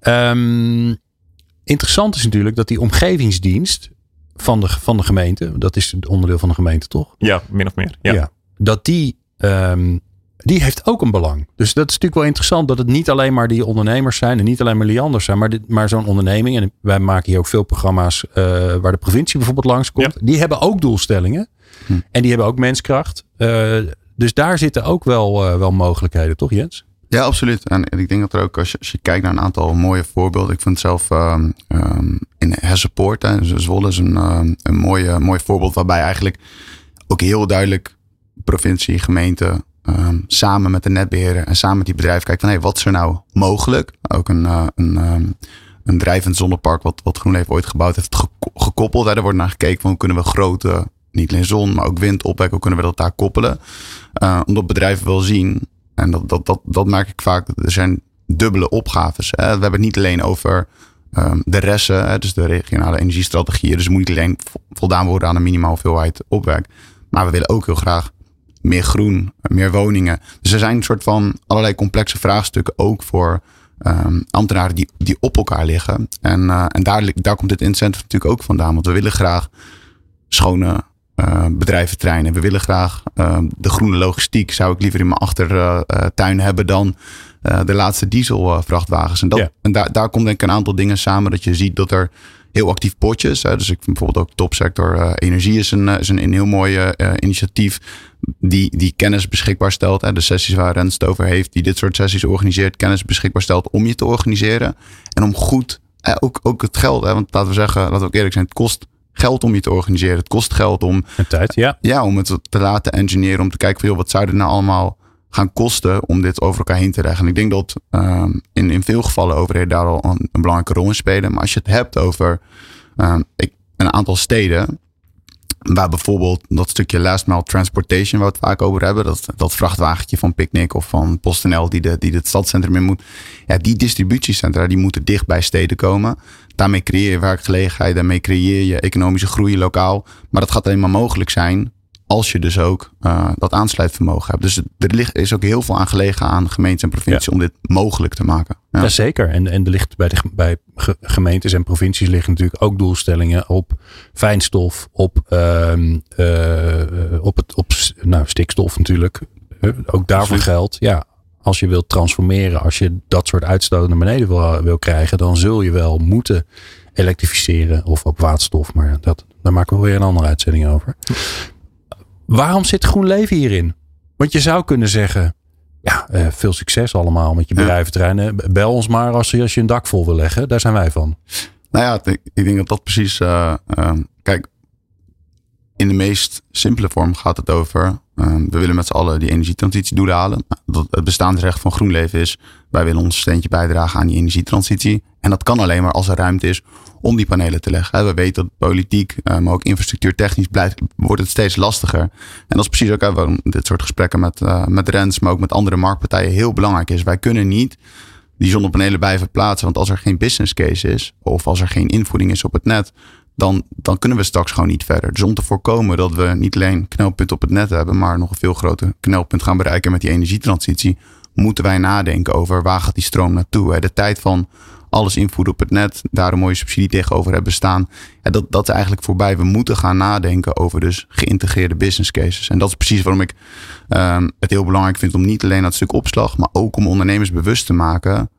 Um, interessant is natuurlijk dat die omgevingsdienst van de, van de gemeente, dat is het onderdeel van de gemeente toch? Ja, min of meer. Ja. ja dat die um, die heeft ook een belang. Dus dat is natuurlijk wel interessant dat het niet alleen maar die ondernemers zijn en niet alleen maar Lianders zijn, maar, dit, maar zo'n onderneming. En wij maken hier ook veel programma's uh, waar de provincie bijvoorbeeld langskomt. Ja. Die hebben ook doelstellingen hm. en die hebben ook menskracht. Uh, dus daar zitten ook wel, uh, wel mogelijkheden, toch Jens? Ja, absoluut. En ik denk dat er ook, als je, als je kijkt naar een aantal mooie voorbeelden. Ik vind zelf um, um, in Hessenpoort, Zwolle is een, um, een mooie, mooi voorbeeld waarbij eigenlijk ook heel duidelijk provincie, gemeente, Um, samen met de netbeheerder en samen met die bedrijf kijken van hey, wat is er nou mogelijk? Ook een, uh, een, um, een drijvend zonnepark wat, wat GroenLeven ooit gebouwd heeft gekoppeld. Hè. Er wordt naar gekeken van kunnen we grote, niet alleen zon, maar ook wind opwekken, hoe kunnen we dat daar koppelen? Uh, omdat bedrijven wel zien, en dat, dat, dat, dat merk ik vaak, er zijn dubbele opgaves. Hè. We hebben het niet alleen over um, de resten, dus de regionale energiestrategieën. Dus moet niet alleen voldaan worden aan een minimaal hoeveelheid opwek. Maar we willen ook heel graag meer groen, meer woningen. Dus er zijn een soort van allerlei complexe vraagstukken ook voor um, ambtenaren die, die op elkaar liggen. En, uh, en daar, daar komt dit incentive natuurlijk ook vandaan. Want we willen graag schone uh, bedrijventreinen. We willen graag uh, de groene logistiek. Zou ik liever in mijn achtertuin hebben dan de laatste dieselvrachtwagens. En, dat, ja. en daar, daar komt denk ik een aantal dingen samen. Dat je ziet dat er heel actief potjes. Hè. Dus ik vind bijvoorbeeld ook topsector energie is een, is een, een heel mooi initiatief. Die, die kennis beschikbaar stelt. Hè. De sessies waar Rens het over heeft. Die dit soort sessies organiseert. Kennis beschikbaar stelt om je te organiseren. En om goed eh, ook, ook het geld, hè, want laten we zeggen, laten we ook eerlijk zijn, het kost geld om je te organiseren. Het kost geld om. En tijd, ja. Ja, om het te laten engineeren. Om te kijken van, joh, wat zou er nou allemaal gaan kosten om dit over elkaar heen te leggen. En ik denk dat um, in, in veel gevallen overheden daar al een, belangrijke rol in spelen. Maar als je het hebt over ik, een aantal steden Waar bijvoorbeeld dat stukje last mile transportation, waar we het vaak over hebben, dat, dat vrachtwagentje van Picnic of van PostNL die, de, die het stadscentrum in moet. Ja, die distributiecentra die moeten dicht bij steden komen. Daarmee creëer je werkgelegenheid, daarmee creëer je economische groei lokaal. Maar dat gaat alleen maar mogelijk zijn als je dus ook uh, dat aansluitvermogen hebt. Dus er ligt, is ook heel veel aan gelegen aan gemeenten en provincies om dit mogelijk te maken. Ja, zeker. En, en er ligt bij, de, bij gemeentes en provincies liggen natuurlijk ook doelstellingen op fijnstof, op, uh, uh, op, het, op nou, stikstof natuurlijk. ook daarvoor geldt, ja, als je wilt transformeren, als je dat soort uitstoot naar beneden wil, wil krijgen, dan zul je wel moeten elektrificeren of op waterstof. Maar dat, daar maken we weer een andere uitzending over. Waarom zit groen leven hierin? Want je zou kunnen zeggen, ja, uh, veel succes allemaal met je bedrijventerreinen. Bel ons maar als je, als je een dak vol wil leggen. Daar zijn wij van. Nou ja, ik denk dat dat precies. Uh, uh, kijk, in de meest simpele vorm gaat het over. We willen met z'n allen die energietransitiedoelen halen. Nou, het bestaansrecht van GroenLeven is. Wij willen ons steentje bijdragen aan die energietransitie. En dat kan alleen maar als er ruimte is om die panelen te leggen. We weten dat politiek, eh, maar ook infrastructuurtechnisch blijft, wordt het steeds lastiger. En dat is precies ook waarom dit soort gesprekken met, uh, met Rens, maar ook met andere marktpartijen heel belangrijk is. Wij kunnen niet die zonnepanelen blijven plaatsen, want als er geen business case is, of als er geen invoering is op het net, dan, dan kunnen we straks gewoon niet verder. Dus om te voorkomen dat we niet alleen knelpunt op het net hebben, maar nog een veel groter knelpunt gaan bereiken met die energietransitie, moeten wij nadenken over waar gaat die stroom naartoe. De tijd van alles invoeren op het net, daar een mooie subsidie tegenover hebben staan. Ja, dat, dat is eigenlijk voorbij. We moeten gaan nadenken over dus geïntegreerde business cases. En dat is precies waarom ik um, het heel belangrijk vind om niet alleen dat stuk opslag, maar ook om ondernemers bewust te maken.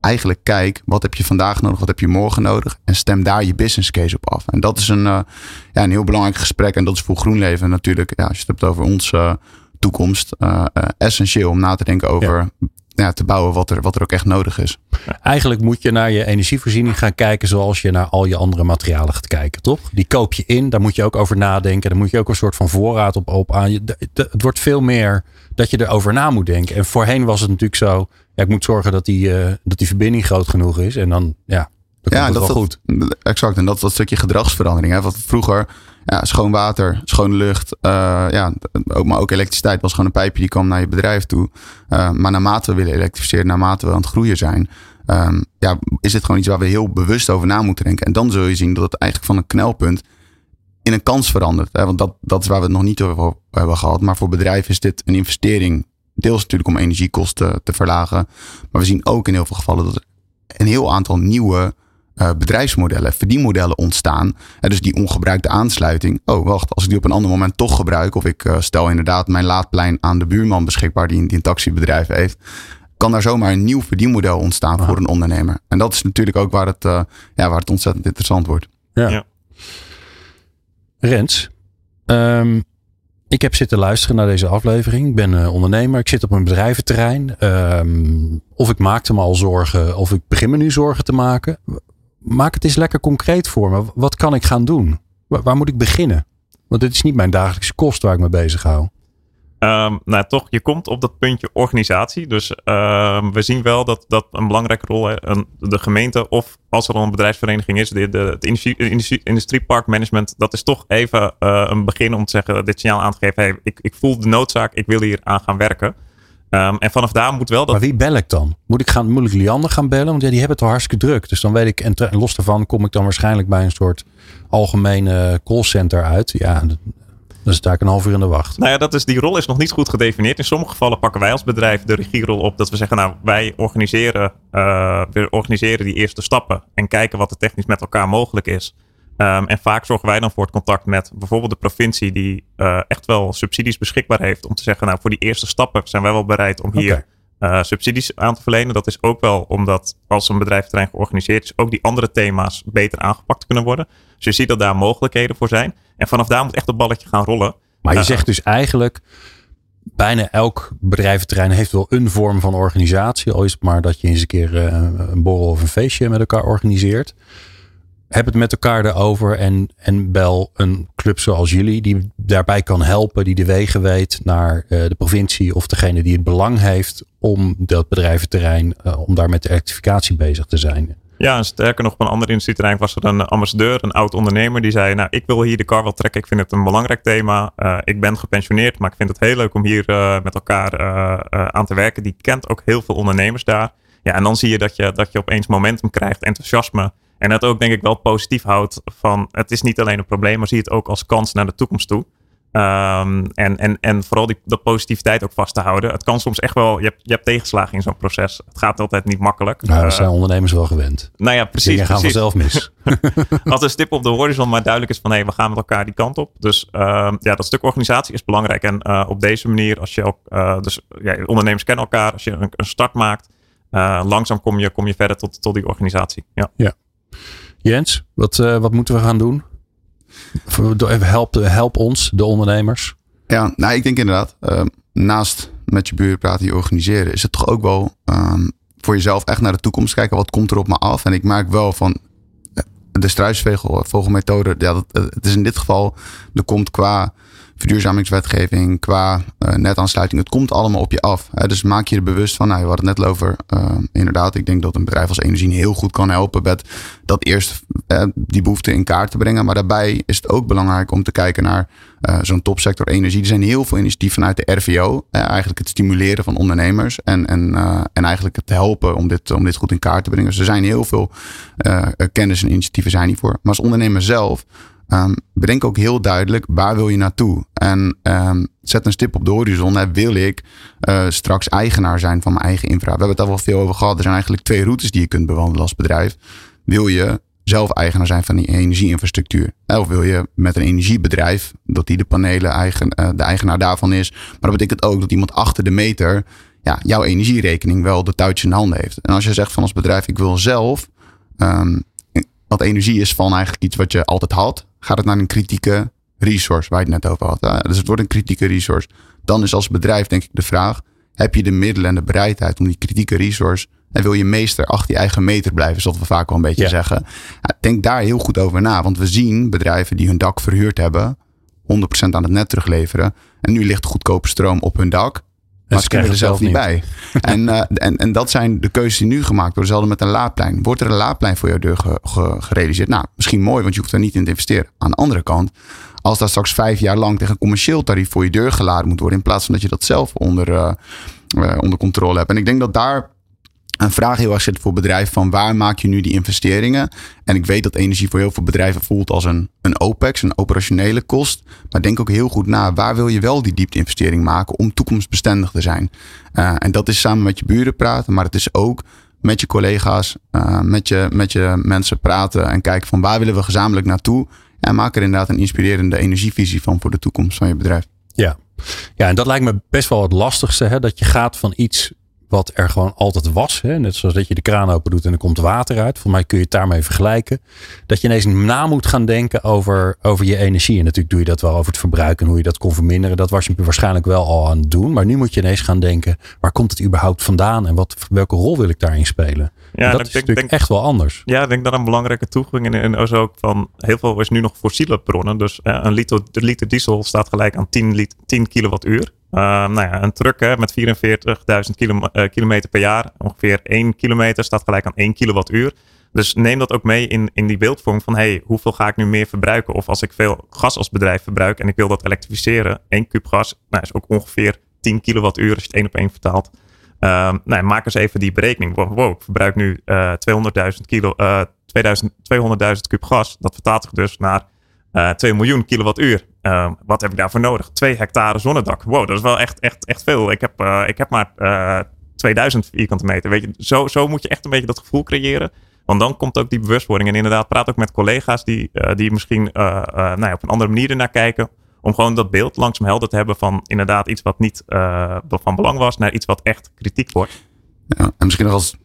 Eigenlijk kijk, wat heb je vandaag nodig, wat heb je morgen nodig? En stem daar je business case op af. En dat is een, uh, ja, een heel belangrijk gesprek. En dat is voor GroenLeven natuurlijk, ja, als je het hebt over ons uh, toekomst, uh, essentieel om na te denken over ja, te bouwen wat er, wat er ook echt nodig is. Eigenlijk moet je naar je energievoorziening gaan kijken zoals je naar al je andere materialen gaat kijken, toch? Die koop je in, daar moet je ook over nadenken. Daar moet je ook een soort van voorraad op, op aan. Het wordt veel meer dat je erover na moet denken. En voorheen was het natuurlijk zo, ja, ik moet zorgen dat die, uh, dat die verbinding groot genoeg is. En dan, ja, dan ja, dat wel goed. Exact, en dat dat stukje gedragsverandering. Hè? Wat vroeger ja, schoon water, schone lucht. Uh, ja, ook, maar ook elektriciteit was gewoon een pijpje die kwam naar je bedrijf toe. Uh, maar naarmate we willen elektrificeren, naarmate we aan het groeien zijn, um, ja, is dit gewoon iets waar we heel bewust over na moeten denken. En dan zul je zien dat het eigenlijk van een knelpunt in een kans verandert. Hè? Want dat, dat is waar we het nog niet over hebben gehad. Maar voor bedrijven is dit een investering. Deels natuurlijk om energiekosten te verlagen. Maar we zien ook in heel veel gevallen dat er een heel aantal nieuwe uh, bedrijfsmodellen, verdienmodellen ontstaan. En dus die ongebruikte aansluiting. Oh, wacht, als ik die op een ander moment toch gebruik. Of ik uh, stel inderdaad mijn laadplein aan de buurman beschikbaar die, die een taxibedrijf heeft. Kan daar zomaar een nieuw verdienmodel ontstaan voor een ondernemer. En dat is natuurlijk ook waar het, uh, ja, waar het ontzettend interessant wordt. Ja. ja. Rens, um, ik heb zitten luisteren naar deze aflevering. Ik ben uh, ondernemer. Ik zit op een bedrijventerrein. Um, of ik maakte me al zorgen, of ik begin me nu zorgen te maken maak het eens lekker concreet voor me. Wat kan ik gaan doen? Waar, moet ik beginnen? Want dit is niet mijn dagelijkse kost waar ik me bezig hou. Um, nou, toch, je komt op dat puntje organisatie. Dus um, we zien wel dat, dat een belangrijke rol, een, de gemeente of als er al een bedrijfsvereniging is, de, de, het industrie, industrie, industrieparkmanagement, dat is toch even uh, een begin om te zeggen, dit signaal aan te geven, ik, ik voel de noodzaak, ik wil hier aan gaan werken. Um, en vanaf daar moet wel dat. Maar wie bel ik dan? Moet ik, gaan, moet Liander gaan bellen? Want ja, die hebben het al hartstikke druk. Dus dan weet ik, en, los daarvan kom ik dan waarschijnlijk bij een soort algemene callcenter uit. Ja, dan sta ik een half uur in de wacht. Nou ja, dat is, die rol is nog niet goed gedefinieerd. In sommige gevallen pakken wij als bedrijf de regierol op. Dat we zeggen, nou, wij organiseren, uh, we organiseren die eerste stappen. En kijken wat er technisch met elkaar mogelijk is. Ehm, en vaak zorgen wij dan voor het contact met bijvoorbeeld de provincie die uh, echt wel subsidies beschikbaar heeft. Om te zeggen, nou voor die eerste stappen zijn wij wel bereid om hier uh, subsidies aan te verlenen. Dat is ook wel omdat als een bedrijventerrein georganiseerd is, ook die andere thema's beter aangepakt kunnen worden. Dus je ziet dat daar mogelijkheden voor zijn. En vanaf daar moet echt het balletje gaan rollen. Maar je zegt dus eigenlijk, bijna elk bedrijventerrein heeft wel een vorm van organisatie. Al is het maar dat je eens een keer uh, een borrel of een feestje met elkaar organiseert heb het met elkaar erover en, en bel een club zoals jullie die daarbij kan helpen, die de wegen weet naar uh, de provincie of degene die het belang heeft om dat bedrijventerrein, om daar met de elektrificatie bezig te zijn. Ja, en sterker nog, op een ander industrieterrein was er een ambassadeur, een oud ondernemer, die zei: Nou, ik wil hier de kar wel trekken. Ik vind het een belangrijk thema. Uh, ik ben gepensioneerd, maar ik vind het heel leuk om hier met elkaar aan te werken. Die kent ook heel veel ondernemers daar. Ja, en dan zie je dat je, dat je opeens momentum krijgt, enthousiasme. En dat ook denk ik wel positief houdt van het is niet alleen een probleem, maar zie het ook als kans naar de toekomst toe. Um, en, en, en vooral die, dat positiviteit ook vast te houden. Het kan soms echt wel, je hebt, je hebt tegenslagen in zo'n proces. Het gaat altijd niet makkelijk. Nou, dat zijn ondernemers wel gewend. Nou ja, precies. Dingen gaan vanzelf mis. Als een stip op de horizon maar duidelijk is van hé, hey, we gaan met elkaar die kant op. Dus uh, ja, dat stuk organisatie is belangrijk. En uh, op deze manier, als je ook, uh, dus ja, ondernemers kennen elkaar, als je een, een start maakt, langzaam kom je, kom je verder tot, tot die organisatie. Ja. ja. Jens, wat, wat moeten we gaan doen? Help, help ons, de ondernemers. Ja, nou, ik denk inderdaad, uh, naast met je buren praten, die organiseren, is het toch ook wel um, voor jezelf echt naar de toekomst kijken. Wat komt er op me af? En ik merk wel van eh, de struisvogelmethode, ja, het is in dit geval, er komt qua verduurzamingswetgeving, qua uh, netaansluiting. Het komt allemaal op je af. Hè? Dus maak je er bewust van. Nou, we hadden het net over. Uh, inderdaad, ik denk dat een bedrijf als Energie heel goed kan helpen met dat eerst uh, die behoefte in kaart te brengen. Maar daarbij is het ook belangrijk om te kijken naar zo'n topsector energie. Er zijn heel veel initiatieven vanuit de RVO. eigenlijk het stimuleren van ondernemers en, en, en eigenlijk het helpen om dit, om dit goed in kaart te brengen. Dus er zijn heel veel kennis en initiatieven zijn hiervoor. Maar als ondernemer zelf Um, bedenk ook heel duidelijk waar wil je naartoe. En um, zet een stip op de horizon. Wil ik uh, straks eigenaar zijn van mijn eigen infra? We hebben het al wel veel over gehad. Er zijn eigenlijk twee routes die je kunt bewandelen als bedrijf. Wil je zelf eigenaar zijn van die energieinfrastructuur? Of wil je met een energiebedrijf, dat die de panelen eigen, uh, de eigenaar daarvan is. Maar dat betekent ook dat iemand achter de meter ja, jouw energierekening wel de touwtje in de handen heeft. En als je zegt van als bedrijf, ik wil zelf um, want energie is van eigenlijk iets wat je altijd had. Gaat het naar een kritieke resource, waar je het net over had. Dus het wordt een kritieke resource. Dan is als bedrijf denk ik de vraag, heb je de middelen en de bereidheid om die kritieke resource en wil je meester achter je eigen meter blijven, zoals we vaak wel een beetje zeggen. denk daar heel goed over na. Want we zien bedrijven die hun dak verhuurd hebben, 100% aan het net terugleveren. En nu ligt goedkope stroom op hun dak. Maar ze kunnen er zelf niet bij. en, uh, en, en dat zijn de keuzes die nu gemaakt worden. Zelden met een laadplein. Wordt er een laadplein voor jouw deur ge, ge, gerealiseerd? Nou, misschien mooi, want je hoeft er niet in te investeren. Aan de andere kant, als dat straks vijf jaar lang tegen een commercieel tarief voor je deur geladen moet worden. In plaats van dat je dat zelf onder, uh, uh, onder controle hebt. En ik denk dat daar een vraag heel erg zit voor bedrijven van waar maak je nu die investeringen? En ik weet dat energie voor heel veel bedrijven voelt als een, een OPEX, een operationele kost. Maar denk ook heel goed na, waar wil je wel die diepte-investering maken om toekomstbestendig te zijn? Uh, en dat is samen met je buren praten, maar het is ook met je collega's, uh, met, je, met je mensen praten en kijken van waar willen we gezamenlijk naartoe? En maak er inderdaad een inspirerende energievisie van voor de toekomst van je bedrijf. Ja, ja en dat lijkt me best wel het lastigste, hè? dat je gaat van iets wat er gewoon altijd was. Hè? Net zoals dat je de kraan open doet en er komt water uit. Voor mij kun je het daarmee vergelijken. Dat je ineens na moet gaan denken over, over je energie. En natuurlijk doe je dat wel over het verbruik en hoe je dat kon verminderen. Dat was je waarschijnlijk wel al aan het doen. Maar nu moet je ineens gaan denken, waar komt het überhaupt vandaan? En wat, welke rol wil ik daarin spelen? Ja, dat is denk, denk, echt wel anders. Ja, ik denk dat een belangrijke toevoeging in, is ook van heel veel is nu nog fossiele bronnen. Dus uh, een liter, liter diesel staat gelijk aan 10, 10 kilowattuur. Uh, nou ja, een truck hè, met 44.000 kilo, uh, kilometer per jaar, ongeveer 1 kilometer, staat gelijk aan 1 kilowattuur. Dus neem dat ook mee in, in die beeldvorm van hey, hoeveel ga ik nu meer verbruiken? Of als ik veel gas als bedrijf verbruik en ik wil dat elektrificeren, 1 kub gas nou, is ook ongeveer 10 kilowattuur als je het één op één vertaalt. Uh, nou, maak eens even die berekening. Wow, ik verbruik nu 200.000 kilo, 2000, 200.000 kub gas. Dat vertaalt zich dus naar uh, 2 miljoen kilowattuur. Uh, wat heb ik daarvoor nodig? 2 hectare zonnedak. Wow, dat is wel echt, echt, echt veel. Ik heb, uh, ik heb maar 2000 vierkante meter. Weet je, zo, zo moet je echt een beetje dat gevoel creëren. Want dan komt ook die bewustwording. En inderdaad, praat ook met collega's die, die misschien nou ja, op een andere manier ernaar kijken. Om gewoon dat beeld langzaam helder te hebben van inderdaad iets wat niet van belang was, naar iets wat echt kritiek wordt. Ja, en misschien nog als.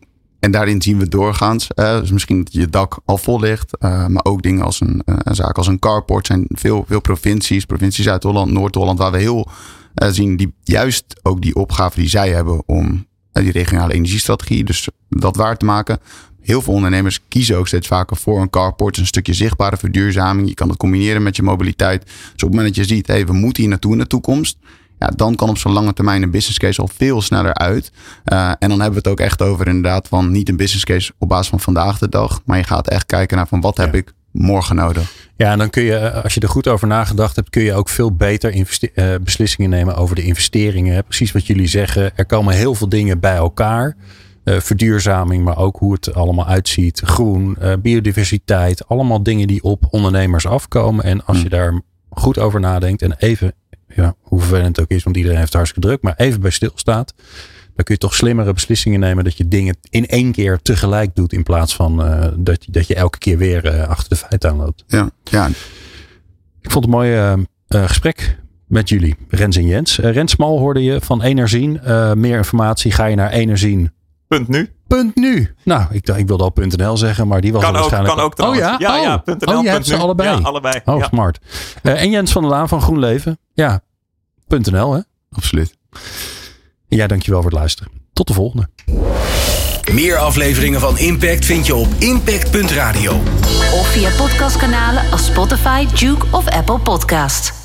En daarin zien we doorgaans. dus misschien dat je dak al vol ligt. maar ook dingen als een, een zaak als een carport. zijn veel, veel provincies. Provincies uit Holland, Noord-Holland. Waar we heel zien die juist ook die opgave die zij hebben om die regionale energiestrategie. Dus dat waar te maken. Heel veel ondernemers kiezen ook steeds vaker voor een carport. Een stukje zichtbare verduurzaming. Je kan het combineren met je mobiliteit. Dus op het moment dat je ziet, hey, we moeten hier naartoe in de toekomst. Ja, dan kan op zo'n lange termijn een business case al veel sneller uit. Uh, en dan hebben we het ook echt over inderdaad van niet een business case op basis van vandaag de dag. Maar je gaat echt kijken naar van wat heb ik morgen nodig. Ja, en dan kun je, als je er goed over nagedacht hebt, kun je ook veel beter uh, beslissingen nemen over de investeringen. Precies wat jullie zeggen. Er komen heel veel dingen bij elkaar. Uh, verduurzaming, maar ook hoe het allemaal uitziet. Groen, uh, biodiversiteit. Allemaal dingen die op ondernemers afkomen. En als je hmm. daar goed over nadenkt en even, ja, hoe vervelend het ook is, want iedereen heeft hartstikke druk, maar even bij stilstaat. Dan kun je toch slimmere beslissingen nemen dat je dingen in één keer tegelijk doet. In plaats van uh, dat, dat je elke keer weer achter de feiten aanloopt. Ja, ja. Ik vond het een mooi gesprek met jullie, Rens en Jens. Rens Smal hoorde je van Enerzien. meer informatie ga je naar Enerzien Punt nu. Punt nu. Nou, ik, ik wilde al .nl zeggen, maar die was kan waarschijnlijk... Ook, kan ook Oh ja? Ja, ja, oh. .nl, oh, je hebt ze allebei? Ja, allebei. Oh, ja. smart. Uh, en Jens van der Laan van GroenLeven. Ja, .nl hè? Absoluut. En jij dankjewel voor het luisteren. Tot de volgende. Meer afleveringen van Impact vind je op impact.radio. Of via podcastkanalen als Spotify, Duke of Apple Podcast.